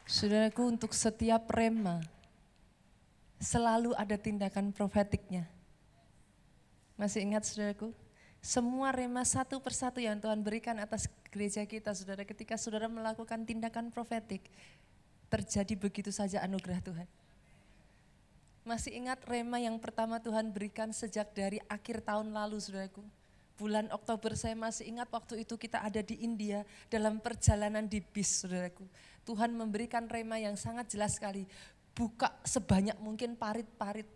Saudaraku untuk setiap rema selalu ada tindakan profetiknya. Masih ingat saudaraku? Semua rema satu persatu yang Tuhan berikan atas gereja kita, saudara, ketika saudara melakukan tindakan profetik, terjadi begitu saja anugerah Tuhan. Masih ingat rema yang pertama Tuhan berikan sejak dari akhir tahun lalu, saudaraku? bulan Oktober saya masih ingat waktu itu kita ada di India dalam perjalanan di bis saudaraku. Tuhan memberikan rema yang sangat jelas sekali. Buka sebanyak mungkin parit-parit.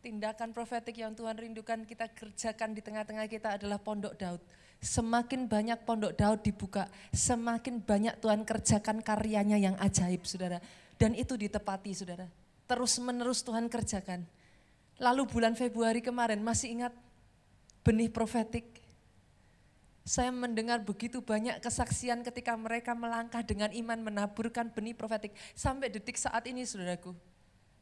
Tindakan profetik yang Tuhan rindukan kita kerjakan di tengah-tengah kita adalah pondok Daud. Semakin banyak pondok Daud dibuka, semakin banyak Tuhan kerjakan karyanya yang ajaib saudara. Dan itu ditepati saudara. Terus menerus Tuhan kerjakan. Lalu bulan Februari kemarin masih ingat benih profetik. Saya mendengar begitu banyak kesaksian ketika mereka melangkah dengan iman menaburkan benih profetik. Sampai detik saat ini saudaraku.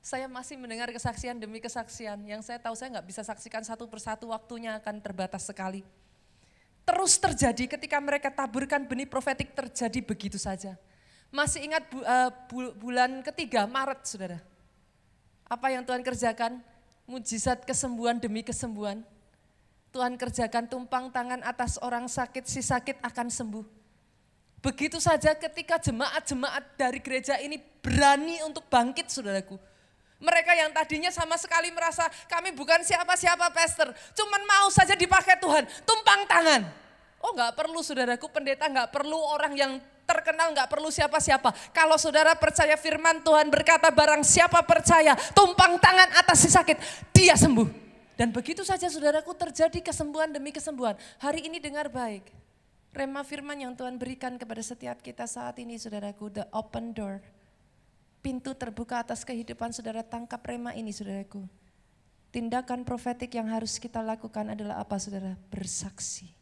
Saya masih mendengar kesaksian demi kesaksian yang saya tahu saya nggak bisa saksikan satu persatu waktunya akan terbatas sekali. Terus terjadi ketika mereka taburkan benih profetik terjadi begitu saja. Masih ingat bu, uh, bu, bulan ketiga Maret saudara. Apa yang Tuhan kerjakan? Mujizat kesembuhan demi kesembuhan Tuhan kerjakan tumpang tangan atas orang sakit, si sakit akan sembuh. Begitu saja ketika jemaat-jemaat dari gereja ini berani untuk bangkit saudaraku. Mereka yang tadinya sama sekali merasa kami bukan siapa-siapa pastor. Cuman mau saja dipakai Tuhan. Tumpang tangan. Oh nggak perlu saudaraku pendeta, nggak perlu orang yang terkenal, nggak perlu siapa-siapa. Kalau saudara percaya firman Tuhan berkata barang siapa percaya, tumpang tangan atas si sakit, dia sembuh. Dan begitu saja saudaraku terjadi kesembuhan demi kesembuhan. Hari ini dengar baik. Rema firman yang Tuhan berikan kepada setiap kita saat ini saudaraku, the open door. Pintu terbuka atas kehidupan saudara, tangkap rema ini saudaraku. Tindakan profetik yang harus kita lakukan adalah apa saudara? Bersaksi.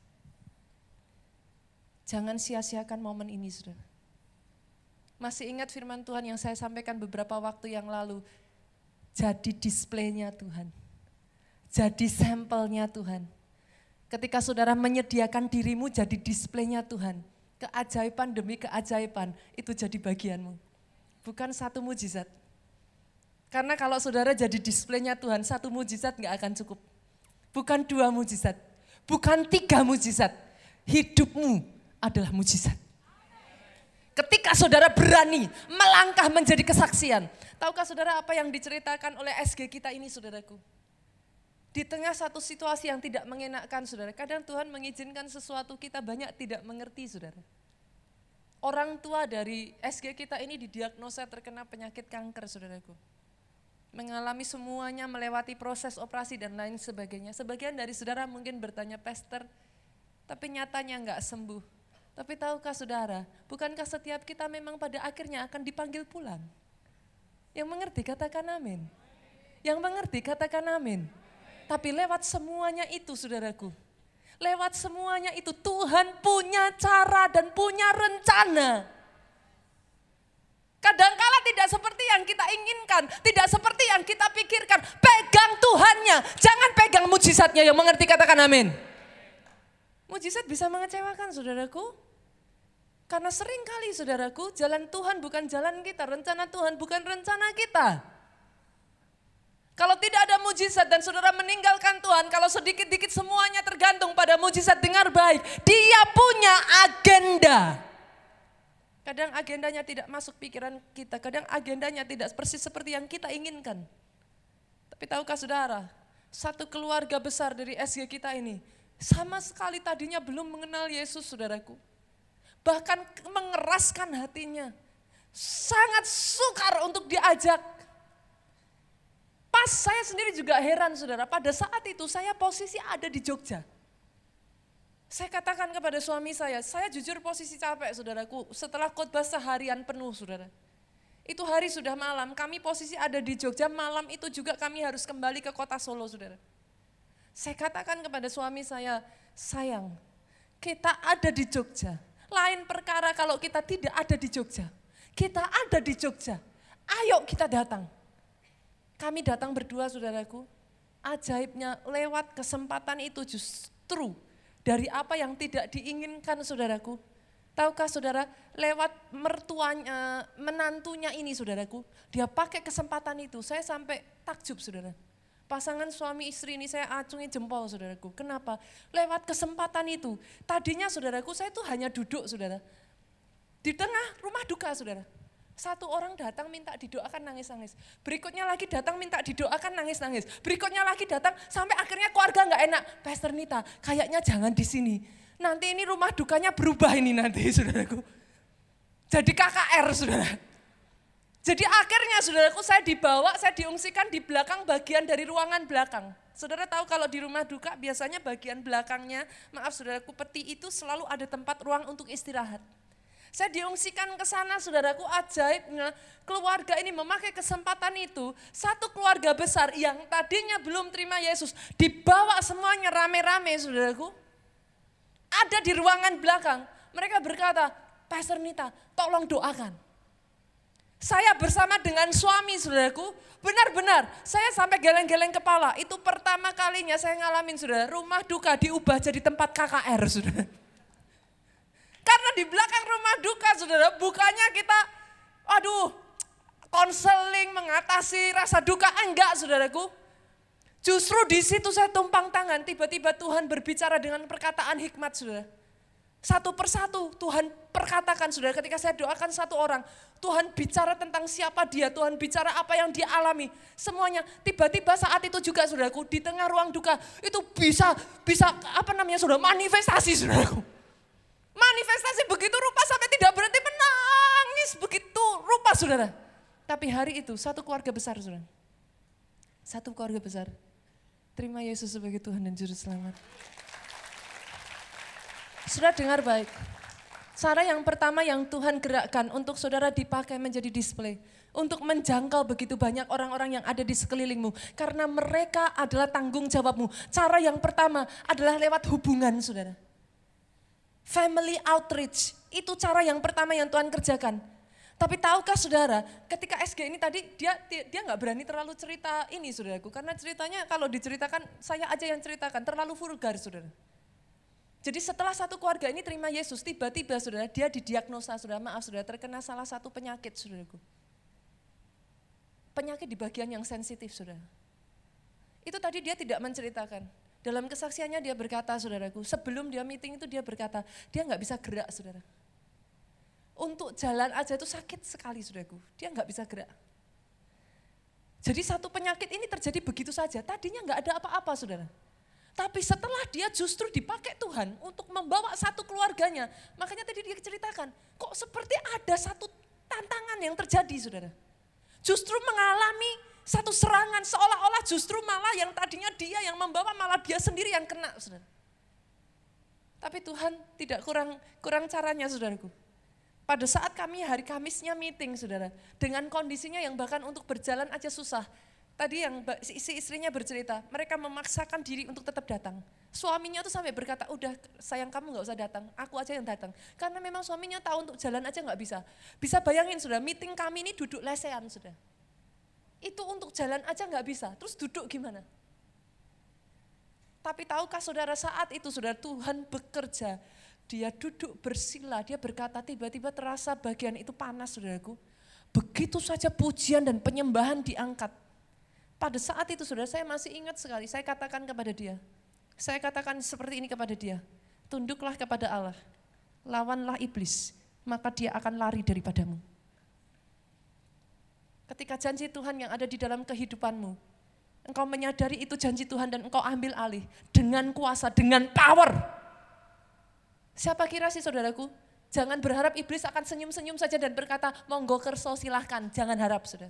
Jangan sia-siakan momen ini, saudara. Masih ingat firman Tuhan yang saya sampaikan beberapa waktu yang lalu. Jadi displaynya Tuhan. Jadi sampelnya Tuhan. Ketika saudara menyediakan dirimu jadi displaynya Tuhan. Keajaiban demi keajaiban itu jadi bagianmu. Bukan satu mujizat. Karena kalau saudara jadi displaynya Tuhan, satu mujizat nggak akan cukup. Bukan dua mujizat, bukan tiga mujizat. Hidupmu adalah mujizat. Ketika saudara berani melangkah menjadi kesaksian. Tahukah saudara apa yang diceritakan oleh SG kita ini saudaraku? Di tengah satu situasi yang tidak mengenakkan saudara, kadang Tuhan mengizinkan sesuatu kita banyak tidak mengerti saudara. Orang tua dari SG kita ini didiagnosa terkena penyakit kanker saudaraku. Mengalami semuanya melewati proses operasi dan lain sebagainya. Sebagian dari saudara mungkin bertanya, Pastor, tapi nyatanya enggak sembuh. Tapi tahukah saudara, bukankah setiap kita memang pada akhirnya akan dipanggil pulang? Yang mengerti katakan amin. Yang mengerti katakan amin. Tapi lewat semuanya itu saudaraku. Lewat semuanya itu Tuhan punya cara dan punya rencana. Kadangkala tidak seperti yang kita inginkan, tidak seperti yang kita pikirkan. Pegang Tuhannya, jangan pegang mujizatnya yang mengerti katakan amin. Mujizat bisa mengecewakan saudaraku. Karena sering kali saudaraku, jalan Tuhan bukan jalan kita, rencana Tuhan bukan rencana kita. Kalau tidak ada mujizat dan saudara meninggalkan Tuhan, kalau sedikit-dikit semuanya tergantung pada mujizat, dengar baik. Dia punya agenda. Kadang agendanya tidak masuk pikiran kita, kadang agendanya tidak persis seperti yang kita inginkan. Tapi tahukah saudara, satu keluarga besar dari SG kita ini, sama sekali tadinya belum mengenal Yesus saudaraku. Bahkan mengeraskan hatinya. Sangat sukar untuk diajak. Pas saya sendiri juga heran saudara, pada saat itu saya posisi ada di Jogja. Saya katakan kepada suami saya, saya jujur posisi capek saudaraku, setelah khotbah seharian penuh saudara. Itu hari sudah malam, kami posisi ada di Jogja, malam itu juga kami harus kembali ke kota Solo saudara. Saya katakan kepada suami saya, sayang, kita ada di Jogja. Lain perkara kalau kita tidak ada di Jogja. Kita ada di Jogja. Ayo kita datang. Kami datang berdua saudaraku. Ajaibnya lewat kesempatan itu justru dari apa yang tidak diinginkan saudaraku. Tahukah saudara, lewat mertuanya, menantunya ini saudaraku, dia pakai kesempatan itu, saya sampai takjub saudara. Pasangan suami istri ini saya acungi jempol saudaraku. Kenapa? Lewat kesempatan itu. Tadinya saudaraku saya itu hanya duduk saudara. Di tengah rumah duka saudara. Satu orang datang minta didoakan nangis-nangis. Berikutnya lagi datang minta didoakan nangis-nangis. Berikutnya lagi datang sampai akhirnya keluarga nggak enak. Pastor Nita, kayaknya jangan di sini. Nanti ini rumah dukanya berubah ini nanti saudaraku. Jadi KKR saudara. Jadi akhirnya saudaraku saya dibawa, saya diungsikan di belakang bagian dari ruangan belakang. Saudara tahu kalau di rumah duka biasanya bagian belakangnya, maaf saudaraku, peti itu selalu ada tempat ruang untuk istirahat. Saya diungsikan ke sana, saudaraku ajaibnya keluarga ini memakai kesempatan itu. Satu keluarga besar yang tadinya belum terima Yesus, dibawa semuanya rame-rame, saudaraku. Ada di ruangan belakang. Mereka berkata, Pastor Nita, tolong doakan. Saya bersama dengan suami, saudaraku, benar-benar saya sampai geleng-geleng kepala. Itu pertama kalinya saya ngalamin, saudara. Rumah duka diubah jadi tempat KKR, saudara. Karena di belakang rumah duka saudara, bukannya kita, aduh, konseling mengatasi rasa duka, enggak saudaraku. Justru di situ saya tumpang tangan, tiba-tiba Tuhan berbicara dengan perkataan hikmat saudara. Satu persatu Tuhan perkatakan saudara ketika saya doakan satu orang. Tuhan bicara tentang siapa dia, Tuhan bicara apa yang dia alami. Semuanya tiba-tiba saat itu juga saudaraku di tengah ruang duka itu bisa bisa apa namanya saudara manifestasi saudaraku. Manifestasi begitu rupa sampai tidak berhenti menangis begitu rupa saudara. Tapi hari itu satu keluarga besar saudara. Satu keluarga besar. Terima Yesus sebagai Tuhan dan Juru Selamat. Sudah dengar baik. Cara yang pertama yang Tuhan gerakkan untuk saudara dipakai menjadi display. Untuk menjangkau begitu banyak orang-orang yang ada di sekelilingmu. Karena mereka adalah tanggung jawabmu. Cara yang pertama adalah lewat hubungan saudara. Family outreach, itu cara yang pertama yang Tuhan kerjakan. Tapi tahukah saudara, ketika SG ini tadi dia dia nggak berani terlalu cerita ini saudaraku. Karena ceritanya kalau diceritakan saya aja yang ceritakan, terlalu vulgar saudara. Jadi setelah satu keluarga ini terima Yesus, tiba-tiba saudara dia didiagnosa, saudara maaf saudara terkena salah satu penyakit saudaraku. Penyakit di bagian yang sensitif saudara. Itu tadi dia tidak menceritakan. Dalam kesaksiannya dia berkata saudaraku, sebelum dia meeting itu dia berkata, dia nggak bisa gerak saudara. Untuk jalan aja itu sakit sekali saudaraku, dia nggak bisa gerak. Jadi satu penyakit ini terjadi begitu saja, tadinya nggak ada apa-apa saudara. Tapi setelah dia justru dipakai Tuhan untuk membawa satu keluarganya. Makanya tadi dia ceritakan, kok seperti ada satu tantangan yang terjadi saudara. Justru mengalami satu serangan seolah-olah justru malah yang tadinya dia yang membawa malah dia sendiri yang kena saudara. Tapi Tuhan tidak kurang kurang caranya saudaraku. Pada saat kami hari Kamisnya meeting saudara, dengan kondisinya yang bahkan untuk berjalan aja susah, Tadi yang si istrinya bercerita, mereka memaksakan diri untuk tetap datang. Suaminya tuh sampai berkata, udah sayang kamu nggak usah datang, aku aja yang datang. Karena memang suaminya tahu untuk jalan aja nggak bisa. Bisa bayangin sudah, meeting kami ini duduk lesehan sudah. Itu untuk jalan aja nggak bisa, terus duduk gimana? Tapi tahukah saudara saat itu saudara Tuhan bekerja, dia duduk bersila, dia berkata tiba-tiba terasa bagian itu panas saudaraku. Begitu saja pujian dan penyembahan diangkat. Pada saat itu saudara saya masih ingat sekali, saya katakan kepada dia, saya katakan seperti ini kepada dia, tunduklah kepada Allah, lawanlah iblis, maka dia akan lari daripadamu. Ketika janji Tuhan yang ada di dalam kehidupanmu, engkau menyadari itu janji Tuhan dan engkau ambil alih dengan kuasa, dengan power. Siapa kira sih saudaraku? Jangan berharap iblis akan senyum-senyum saja dan berkata, monggo kerso silahkan, jangan harap saudara.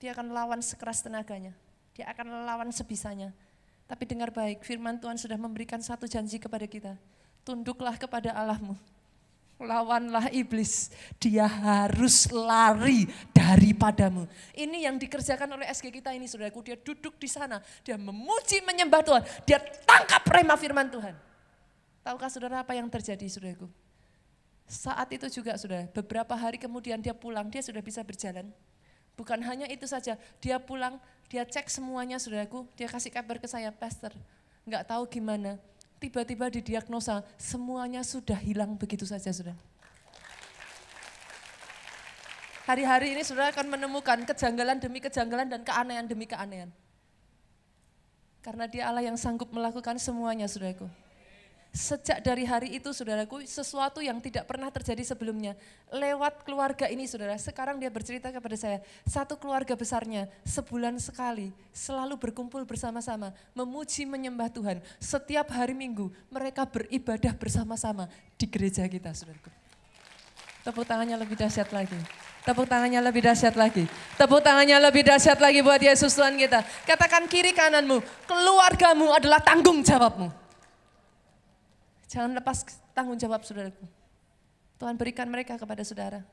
Dia akan lawan sekeras tenaganya. Dia akan lawan sebisanya. Tapi dengar baik, firman Tuhan sudah memberikan satu janji kepada kita. Tunduklah kepada Allahmu. Lawanlah iblis. Dia harus lari daripadamu. Ini yang dikerjakan oleh SG kita ini saudaraku. Dia duduk di sana. Dia memuji menyembah Tuhan. Dia tangkap rema firman Tuhan. Tahukah saudara apa yang terjadi saudaraku? Saat itu juga sudah beberapa hari kemudian dia pulang, dia sudah bisa berjalan. Bukan hanya itu saja, dia pulang, dia cek semuanya saudaraku, dia kasih kabar ke saya, pastor, nggak tahu gimana, tiba-tiba didiagnosa, semuanya sudah hilang begitu saja sudah. Hari-hari ini saudara akan menemukan kejanggalan demi kejanggalan dan keanehan demi keanehan. Karena dia Allah yang sanggup melakukan semuanya saudaraku. Sejak dari hari itu saudaraku, sesuatu yang tidak pernah terjadi sebelumnya. Lewat keluarga ini saudara, sekarang dia bercerita kepada saya, satu keluarga besarnya sebulan sekali selalu berkumpul bersama-sama, memuji menyembah Tuhan. Setiap hari minggu mereka beribadah bersama-sama di gereja kita saudaraku. Tepuk tangannya lebih dahsyat lagi. Tepuk tangannya lebih dahsyat lagi. Tepuk tangannya lebih dahsyat lagi buat Yesus Tuhan kita. Katakan kiri kananmu, keluargamu adalah tanggung jawabmu. Jangan lepas tanggung jawab saudaraku. Tuhan berikan mereka kepada saudara.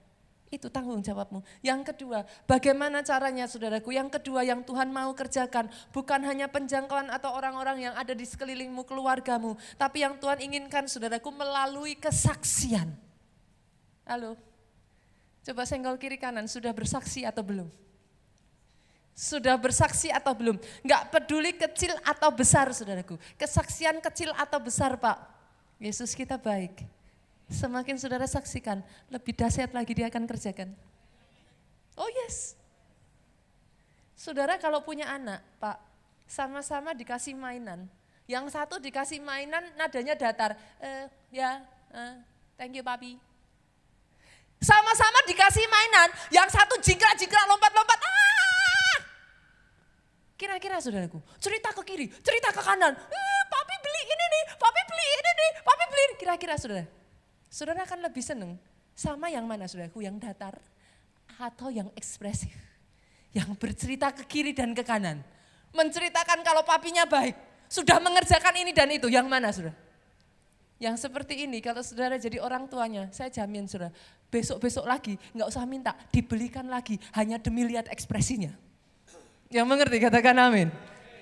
Itu tanggung jawabmu. Yang kedua, bagaimana caranya saudaraku? Yang kedua yang Tuhan mau kerjakan, bukan hanya penjangkauan atau orang-orang yang ada di sekelilingmu, keluargamu. Tapi yang Tuhan inginkan saudaraku melalui kesaksian. Halo, coba senggol kiri kanan, sudah bersaksi atau belum? Sudah bersaksi atau belum? Enggak peduli kecil atau besar saudaraku. Kesaksian kecil atau besar Pak, Yesus kita baik. Semakin saudara saksikan, lebih dahsyat lagi dia akan kerjakan. Oh yes. Saudara kalau punya anak, Pak, sama-sama dikasih mainan, Yang satu dikasih mainan nadanya datar. Eh, ya, eh, thank you papi. Sama-sama dikasih mainan, yang satu jingkrak-jingkrak lompat-lompat. Ah! Kira-kira saudaraku, cerita ke kiri, cerita ke kanan. Eh, beli ini nih, papi beli ini nih, papi beli. Kira-kira saudara, saudara akan lebih seneng sama yang mana saudaraku, yang datar atau yang ekspresif. Yang bercerita ke kiri dan ke kanan. Menceritakan kalau papinya baik, sudah mengerjakan ini dan itu, yang mana saudara? Yang seperti ini, kalau saudara jadi orang tuanya, saya jamin saudara, besok-besok lagi nggak usah minta, dibelikan lagi hanya demi lihat ekspresinya. Yang mengerti katakan amin.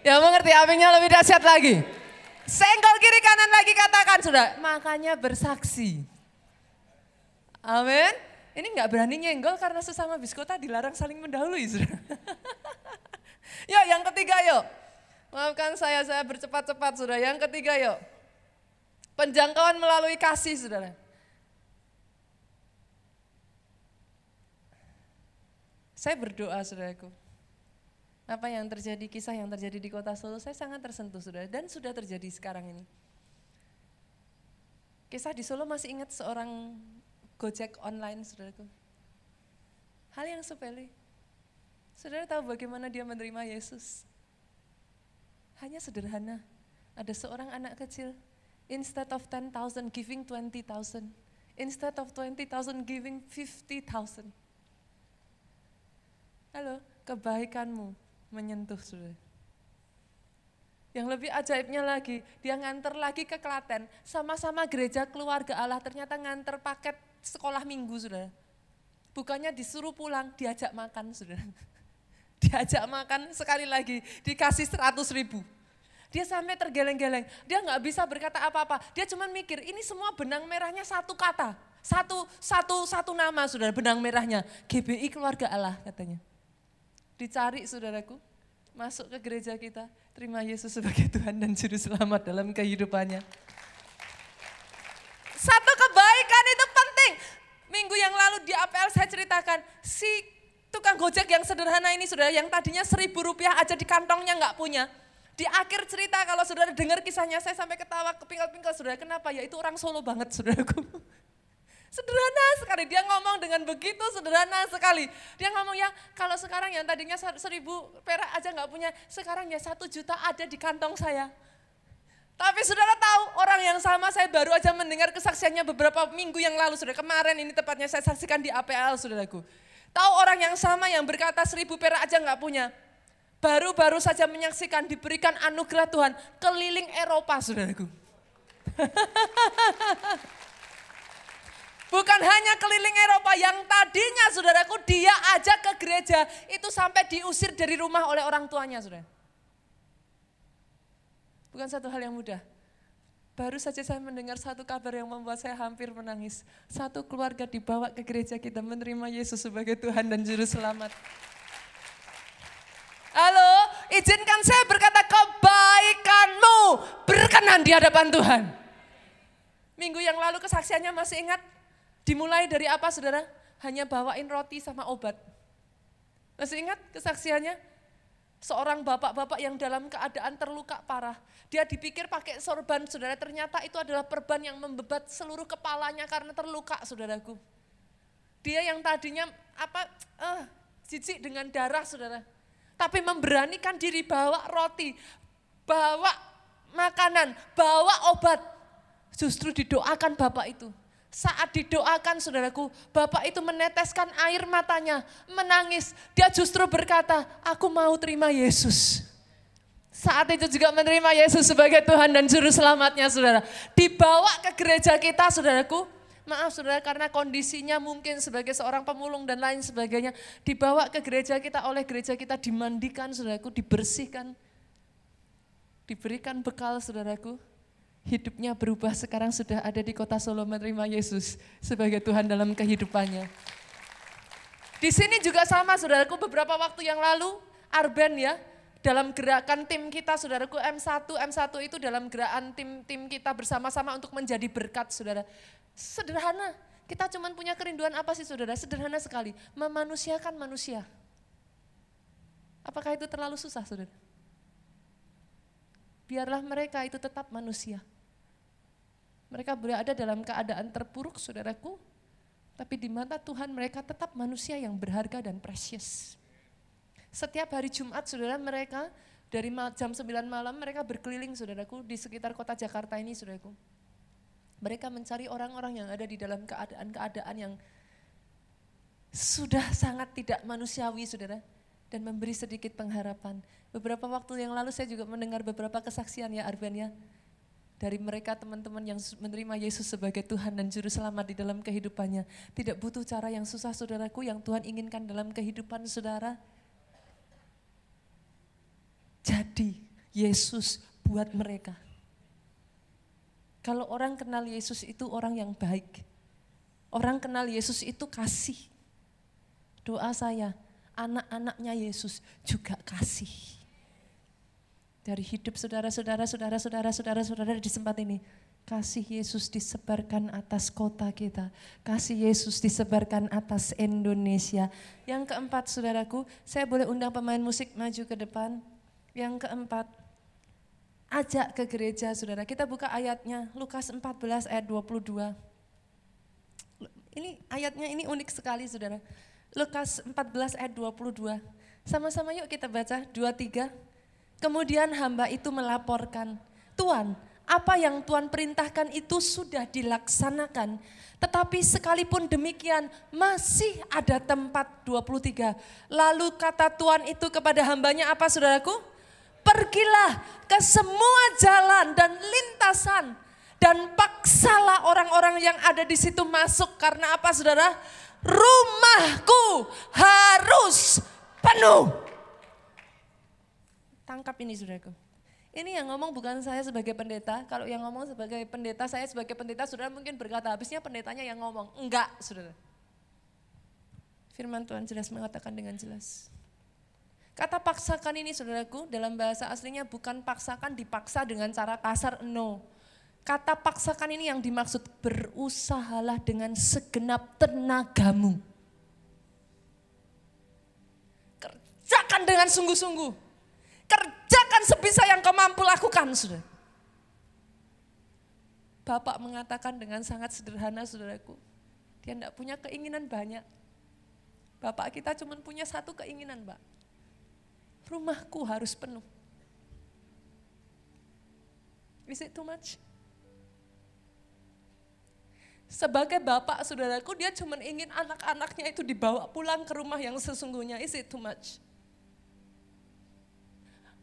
Yang mengerti aminnya lebih dahsyat lagi. Senggol kiri kanan lagi katakan sudah, makanya bersaksi. Amin. Ini nggak berani nyenggol karena sesama biskota dilarang saling mendahului. Yuk yang ketiga yuk. Maafkan saya, saya bercepat-cepat sudah. Yang ketiga yuk. Penjangkauan melalui kasih saudara. Saya berdoa saudaraku. Apa yang terjadi, kisah yang terjadi di kota Solo, saya sangat tersentuh saudara. Dan sudah terjadi sekarang ini. Kisah di Solo masih ingat seorang Gojek online saudaraku. Hal yang sepele. Saudara tahu bagaimana dia menerima Yesus? Hanya sederhana. Ada seorang anak kecil, instead of 10,000 giving 20,000. Instead of 20,000 giving 50,000. Halo, kebaikanmu menyentuh saudara. Yang lebih ajaibnya lagi, dia nganter lagi ke Klaten, sama-sama gereja keluarga Allah, ternyata nganter paket sekolah minggu saudara. Bukannya disuruh pulang, diajak makan saudara. Diajak makan sekali lagi, dikasih 100 ribu. Dia sampai tergeleng-geleng, dia nggak bisa berkata apa-apa. Dia cuma mikir, ini semua benang merahnya satu kata. Satu, satu, satu nama saudara, benang merahnya. GBI keluarga Allah katanya. Dicari saudaraku, masuk ke gereja kita, terima Yesus sebagai Tuhan dan Juru Selamat dalam kehidupannya. Satu kebaikan itu penting. Minggu yang lalu di APL saya ceritakan, si tukang gojek yang sederhana ini saudara, yang tadinya seribu rupiah aja di kantongnya nggak punya. Di akhir cerita kalau saudara dengar kisahnya saya sampai ketawa kepingkal-pingkal saudara. Kenapa? Ya itu orang Solo banget saudaraku. Sederhana sekali, dia ngomong dengan begitu sederhana sekali. Dia ngomong ya kalau sekarang yang tadinya seribu perak aja nggak punya, sekarang ya satu juta ada di kantong saya. Tapi saudara tahu orang yang sama saya baru aja mendengar kesaksiannya beberapa minggu yang lalu, saudara kemarin ini tepatnya saya saksikan di APL saudaraku. Tahu orang yang sama yang berkata seribu perak aja nggak punya. Baru-baru saja menyaksikan diberikan anugerah Tuhan keliling Eropa saudaraku. Bukan hanya keliling Eropa yang tadinya saudaraku dia ajak ke gereja itu sampai diusir dari rumah oleh orang tuanya saudara. Bukan satu hal yang mudah. Baru saja saya mendengar satu kabar yang membuat saya hampir menangis. Satu keluarga dibawa ke gereja kita menerima Yesus sebagai Tuhan dan Juru Selamat. Halo, izinkan saya berkata kebaikanmu berkenan di hadapan Tuhan. Minggu yang lalu kesaksiannya masih ingat? Dimulai dari apa saudara? Hanya bawain roti sama obat. Masih ingat kesaksiannya? Seorang bapak-bapak yang dalam keadaan terluka parah. Dia dipikir pakai sorban saudara, ternyata itu adalah perban yang membebat seluruh kepalanya karena terluka saudaraku. Dia yang tadinya apa, eh, jijik dengan darah saudara. Tapi memberanikan diri bawa roti, bawa makanan, bawa obat. Justru didoakan bapak itu saat didoakan saudaraku, Bapak itu meneteskan air matanya, menangis. Dia justru berkata, aku mau terima Yesus. Saat itu juga menerima Yesus sebagai Tuhan dan Juru Selamatnya saudara. Dibawa ke gereja kita saudaraku, maaf saudara karena kondisinya mungkin sebagai seorang pemulung dan lain sebagainya. Dibawa ke gereja kita oleh gereja kita dimandikan saudaraku, dibersihkan. Diberikan bekal saudaraku, hidupnya berubah sekarang sudah ada di kota Solo menerima Yesus sebagai Tuhan dalam kehidupannya. Di sini juga sama saudaraku beberapa waktu yang lalu Arben ya dalam gerakan tim kita saudaraku M1 M1 itu dalam gerakan tim-tim kita bersama-sama untuk menjadi berkat saudara. Sederhana, kita cuma punya kerinduan apa sih saudara? Sederhana sekali, memanusiakan manusia. Apakah itu terlalu susah saudara? biarlah mereka itu tetap manusia. Mereka berada dalam keadaan terpuruk, saudaraku, tapi di mata Tuhan mereka tetap manusia yang berharga dan precious. Setiap hari Jumat, saudara mereka dari jam 9 malam mereka berkeliling, saudaraku, di sekitar kota Jakarta ini, saudaraku. Mereka mencari orang-orang yang ada di dalam keadaan-keadaan yang sudah sangat tidak manusiawi, saudara dan memberi sedikit pengharapan. Beberapa waktu yang lalu saya juga mendengar beberapa kesaksian ya Arben ya dari mereka teman-teman yang menerima Yesus sebagai Tuhan dan Juru Selamat di dalam kehidupannya. Tidak butuh cara yang susah saudaraku yang Tuhan inginkan dalam kehidupan saudara. Jadi Yesus buat mereka. Kalau orang kenal Yesus itu orang yang baik. Orang kenal Yesus itu kasih. Doa saya, anak-anaknya Yesus juga kasih dari hidup saudara-saudara, saudara-saudara, saudara-saudara di tempat ini. Kasih Yesus disebarkan atas kota kita. Kasih Yesus disebarkan atas Indonesia. Yang keempat saudaraku, saya boleh undang pemain musik maju ke depan. Yang keempat, ajak ke gereja saudara. Kita buka ayatnya, Lukas 14 ayat 22. Ini ayatnya ini unik sekali saudara. Lukas 14 ayat 22. Sama-sama yuk kita baca, 23. Kemudian hamba itu melaporkan, Tuhan, apa yang Tuhan perintahkan itu sudah dilaksanakan. Tetapi sekalipun demikian masih ada tempat 23. Lalu kata Tuhan itu kepada hambanya apa saudaraku? Pergilah ke semua jalan dan lintasan dan paksalah orang-orang yang ada di situ masuk karena apa saudara? Rumahku harus penuh. Tangkap ini saudaraku. Ini yang ngomong bukan saya sebagai pendeta, kalau yang ngomong sebagai pendeta, saya sebagai pendeta, saudara mungkin berkata, habisnya pendetanya yang ngomong. Enggak, saudara. Firman Tuhan jelas mengatakan dengan jelas. Kata paksakan ini saudaraku dalam bahasa aslinya bukan paksakan dipaksa dengan cara kasar, no. Kata paksakan ini yang dimaksud berusahalah dengan segenap tenagamu. Kerjakan dengan sungguh-sungguh. Kerjakan sebisa yang kau mampu lakukan, sudah. Bapak mengatakan dengan sangat sederhana, saudaraku. Dia tidak punya keinginan banyak. Bapak kita cuma punya satu keinginan, Mbak. Rumahku harus penuh. Is it too much? Sebagai bapak saudaraku, dia cuma ingin anak-anaknya itu dibawa pulang ke rumah yang sesungguhnya. Is it too much?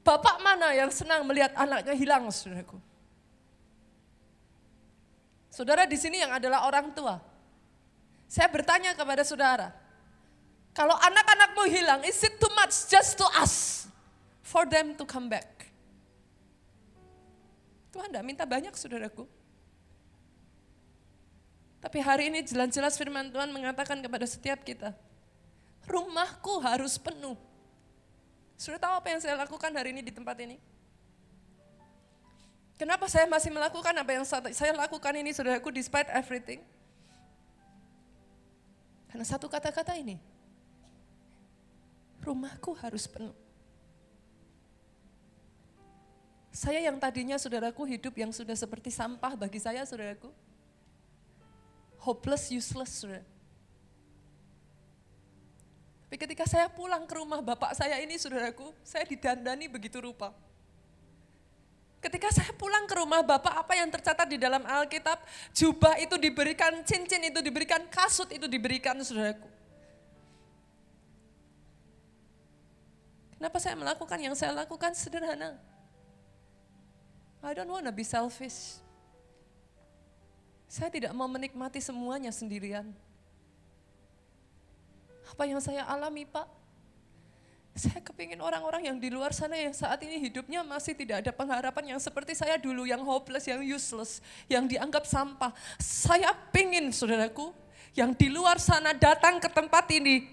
Bapak mana yang senang melihat anaknya hilang, saudaraku? Saudara di sini yang adalah orang tua. Saya bertanya kepada saudara, kalau anak-anakmu hilang, is it too much just to ask for them to come back? Tuhan tidak minta banyak saudaraku. Tapi hari ini jelas-jelas firman Tuhan mengatakan kepada setiap kita, rumahku harus penuh sudah tahu apa yang saya lakukan hari ini di tempat ini? Kenapa saya masih melakukan apa yang saya lakukan ini, saudaraku, despite everything? Karena satu kata-kata ini, rumahku harus penuh. Saya yang tadinya saudaraku hidup yang sudah seperti sampah bagi saya saudaraku. Hopeless, useless saudara. Tapi ketika saya pulang ke rumah bapak saya ini, saudaraku, saya didandani begitu rupa. Ketika saya pulang ke rumah bapak, apa yang tercatat di dalam Alkitab? Jubah itu diberikan, cincin itu diberikan, kasut itu diberikan, saudaraku. Kenapa saya melakukan yang saya lakukan sederhana? I don't want to be selfish. Saya tidak mau menikmati semuanya sendirian. Apa yang saya alami Pak? Saya kepingin orang-orang yang di luar sana yang saat ini hidupnya masih tidak ada pengharapan yang seperti saya dulu, yang hopeless, yang useless, yang dianggap sampah. Saya pingin saudaraku, yang di luar sana datang ke tempat ini,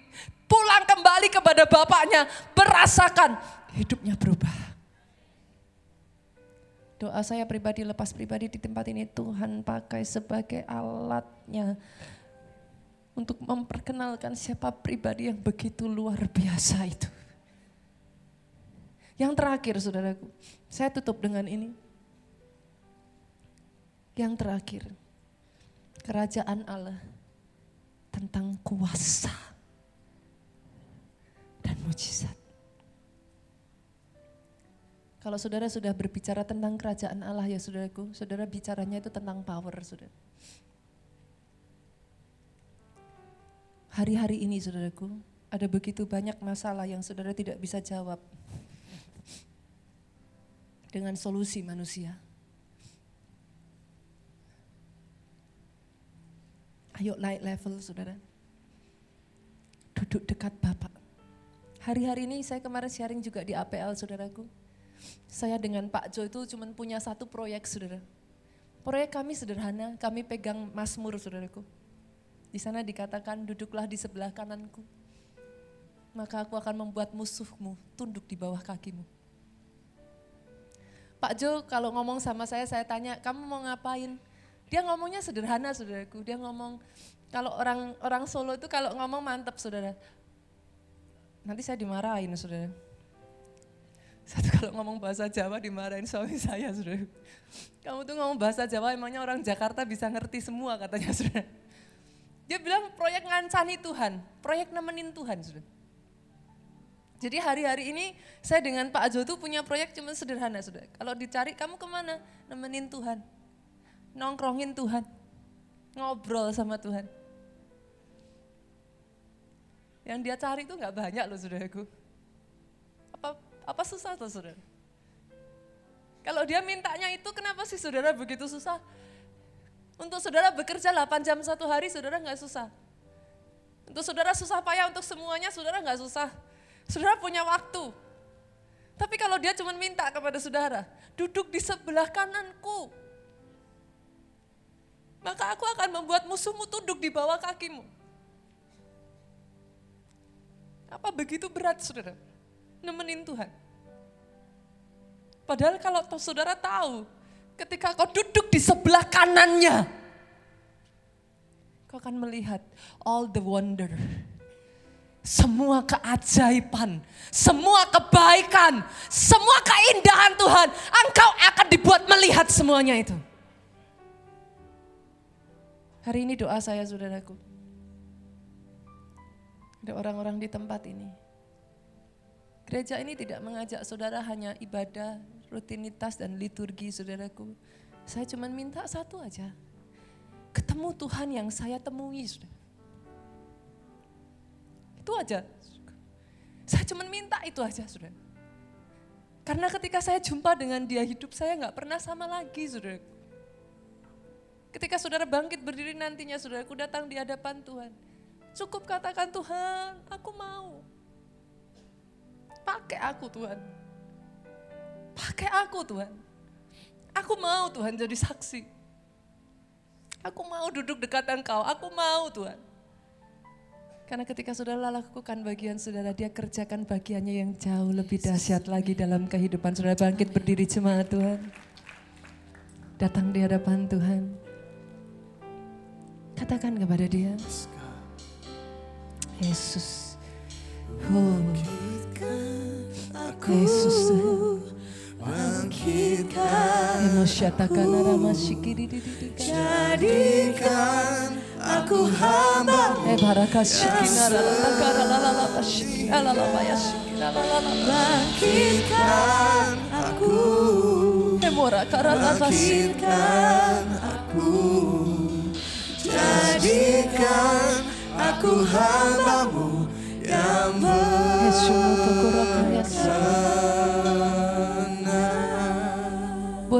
pulang kembali kepada bapaknya, merasakan hidupnya berubah. Doa saya pribadi, lepas pribadi di tempat ini, Tuhan pakai sebagai alatnya untuk memperkenalkan siapa pribadi yang begitu luar biasa itu. Yang terakhir saudaraku, Saya tutup dengan ini. Yang terakhir, kerajaan Allah tentang kuasa dan mujizat. Kalau saudara sudah berbicara tentang kerajaan Allah ya saudaraku, saudara bicaranya itu tentang power saudara. Hari-hari ini saudaraku, ada begitu banyak masalah yang saudara tidak bisa jawab dengan solusi manusia. Ayo naik level saudara. Duduk dekat Bapak. Hari-hari ini saya kemarin sharing juga di APL saudaraku. Saya dengan Pak Jo itu cuma punya satu proyek saudara. Proyek kami sederhana, kami pegang Mazmur saudaraku. Di sana dikatakan duduklah di sebelah kananku. Maka aku akan membuat musuhmu tunduk di bawah kakimu. Pak Jo kalau ngomong sama saya, saya tanya, kamu mau ngapain? Dia ngomongnya sederhana saudaraku, dia ngomong, kalau orang orang Solo itu kalau ngomong mantep saudara. Nanti saya dimarahin saudara. Satu kalau ngomong bahasa Jawa dimarahin suami saya saudara. Kamu tuh ngomong bahasa Jawa emangnya orang Jakarta bisa ngerti semua katanya saudara. Dia bilang proyek ngancani Tuhan, proyek nemenin Tuhan saudara. Jadi hari-hari ini saya dengan Pak Ajo tuh punya proyek cuma sederhana saudara. Kalau dicari kamu ke mana? Nemenin Tuhan nongkrongin Tuhan, ngobrol sama Tuhan. Yang dia cari itu nggak banyak loh saudaraku. Apa apa susah tuh saudara? Kalau dia mintanya itu kenapa sih saudara begitu susah? Untuk saudara bekerja 8 jam satu hari saudara nggak susah. Untuk saudara susah payah untuk semuanya saudara nggak susah. Saudara punya waktu. Tapi kalau dia cuma minta kepada saudara, duduk di sebelah kananku, maka aku akan membuat musuhmu tunduk di bawah kakimu. Apa begitu berat saudara? Nemenin Tuhan. Padahal kalau saudara tahu, ketika kau duduk di sebelah kanannya, kau akan melihat all the wonder, semua keajaiban, semua kebaikan, semua keindahan Tuhan, engkau akan dibuat melihat semuanya itu. Hari ini doa saya saudaraku. Ada orang-orang di tempat ini. Gereja ini tidak mengajak saudara hanya ibadah, rutinitas dan liturgi saudaraku. Saya cuma minta satu aja. Ketemu Tuhan yang saya temui saudara. Itu aja. Saya cuma minta itu aja saudara. Karena ketika saya jumpa dengan dia hidup saya nggak pernah sama lagi saudaraku. Ketika saudara bangkit berdiri nantinya saudaraku datang di hadapan Tuhan. Cukup katakan Tuhan, aku mau. Pakai aku Tuhan. Pakai aku Tuhan. Aku mau Tuhan jadi saksi. Aku mau duduk dekat engkau, aku mau Tuhan. Karena ketika saudara lakukan bagian saudara, dia kerjakan bagiannya yang jauh lebih dahsyat lagi dalam kehidupan saudara. Bangkit berdiri jemaat Tuhan. Datang di hadapan Tuhan. Katakan kepada dia. Yesus. Oh. Yesus Tuhan. Arama shikiri Jadikan aku hamba Eh Bangkitkan aku. Shikina Bangkitkan aku. Jadikan aku hambamu Yang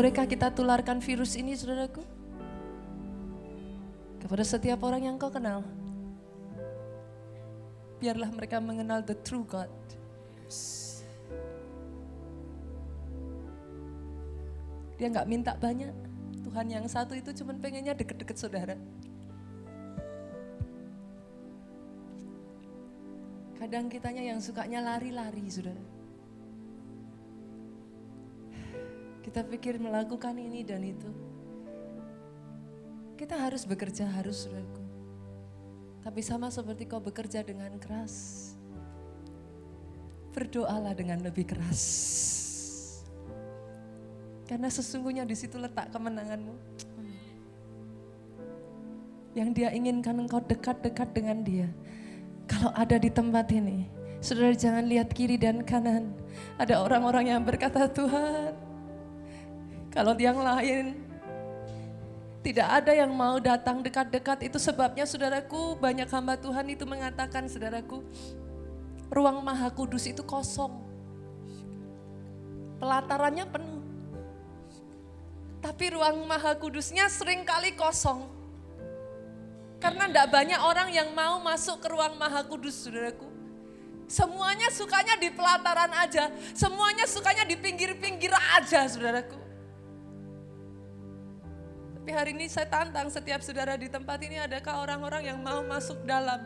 Bolehkah kita tularkan virus ini saudaraku? Kepada setiap orang yang kau kenal. Biarlah mereka mengenal the true God. Dia nggak minta banyak. Tuhan yang satu itu cuma pengennya deket-deket saudara. Kadang kitanya yang sukanya lari-lari saudara. Kita pikir melakukan ini dan itu. Kita harus bekerja, harus saudaraku. Tapi sama seperti kau bekerja dengan keras. Berdoalah dengan lebih keras. Karena sesungguhnya di situ letak kemenanganmu. Yang dia inginkan engkau dekat-dekat dengan dia. Kalau ada di tempat ini, saudara jangan lihat kiri dan kanan. Ada orang-orang yang berkata, Tuhan, kalau yang lain tidak ada yang mau datang dekat-dekat itu sebabnya saudaraku banyak hamba Tuhan itu mengatakan saudaraku ruang maha kudus itu kosong. Pelatarannya penuh. Tapi ruang maha kudusnya sering kali kosong. Karena tidak banyak orang yang mau masuk ke ruang maha kudus saudaraku. Semuanya sukanya di pelataran aja. Semuanya sukanya di pinggir-pinggir aja saudaraku. Tapi hari ini saya tantang setiap saudara di tempat ini adakah orang-orang yang mau masuk dalam.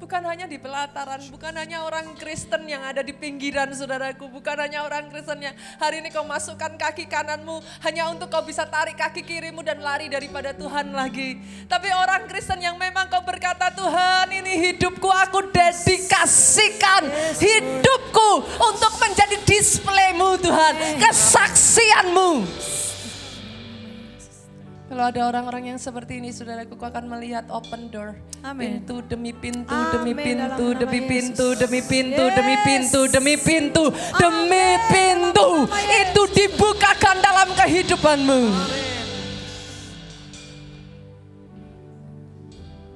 Bukan hanya di pelataran, bukan hanya orang Kristen yang ada di pinggiran saudaraku. Bukan hanya orang Kristen yang hari ini kau masukkan kaki kananmu hanya untuk kau bisa tarik kaki kirimu dan lari daripada Tuhan lagi. Tapi orang Kristen yang memang kau berkata Tuhan ini hidupku aku dedikasikan hidupku untuk menjadi displaymu Tuhan. Kesaksianmu. Kalau ada orang-orang yang seperti ini, saudaraku, akan melihat open door. Amin. Pintu demi pintu, Amin, demi dalam pintu, nama demi Yesus. pintu, demi pintu, demi Yes. pintu, demi pintu, demi pintu. dalam nama Yesus. Itu dibukakan dalam kehidupanmu.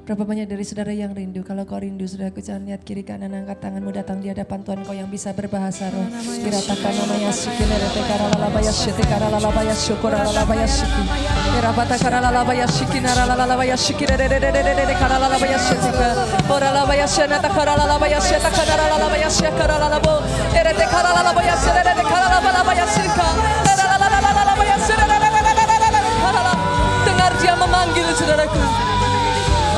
Berapa banyak dari saudara yang rindu? Kalau kau rindu, saudaraku jangan lihat kiri kanan, angkat tanganmu datang di hadapan Tuhan kau yang bisa berbahasa roh. Kiratakan kara lalabaya syuti, kara. Kirabata kara lalabaya syuki, nara lalabaya syuki, dededededede, kara lalabaya syuti, ora lalabaya syenata, kara syata, kara kara lalabo, erete kara lalabaya syedede, kara syika, kara lalabaya syedede, kara la- Dengar dia memanggil saudaraku.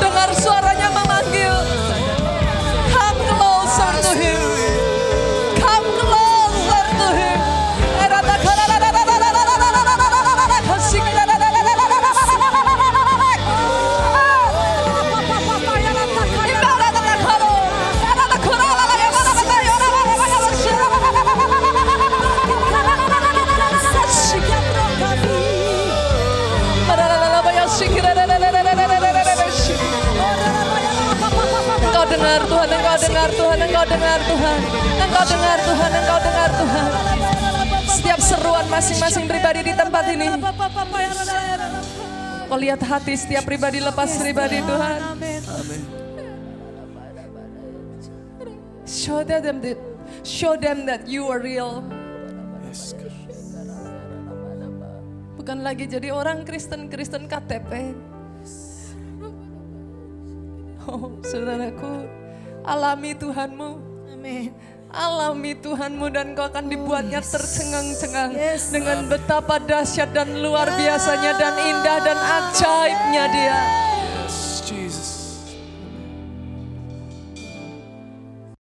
Dengar suaranya memanggil. Dengar Tuhan, Engkau dengar Tuhan, Engkau dengar Tuhan, Engkau dengar Tuhan. Setiap seruan masing-masing pribadi di tempat ini. Kau lihat hati setiap pribadi lepas pribadi Tuhan. Show them that, show them that you are real. Bukan lagi jadi orang Kristen, Kristen KTP. Oh, saudaraku, alami Tuhanmu. Amin. Alami Tuhanmu dan kau akan dibuatnya tercengang-cengang Yes. dengan betapa dahsyat dan luar biasanya dan indah dan ajaibnya dia.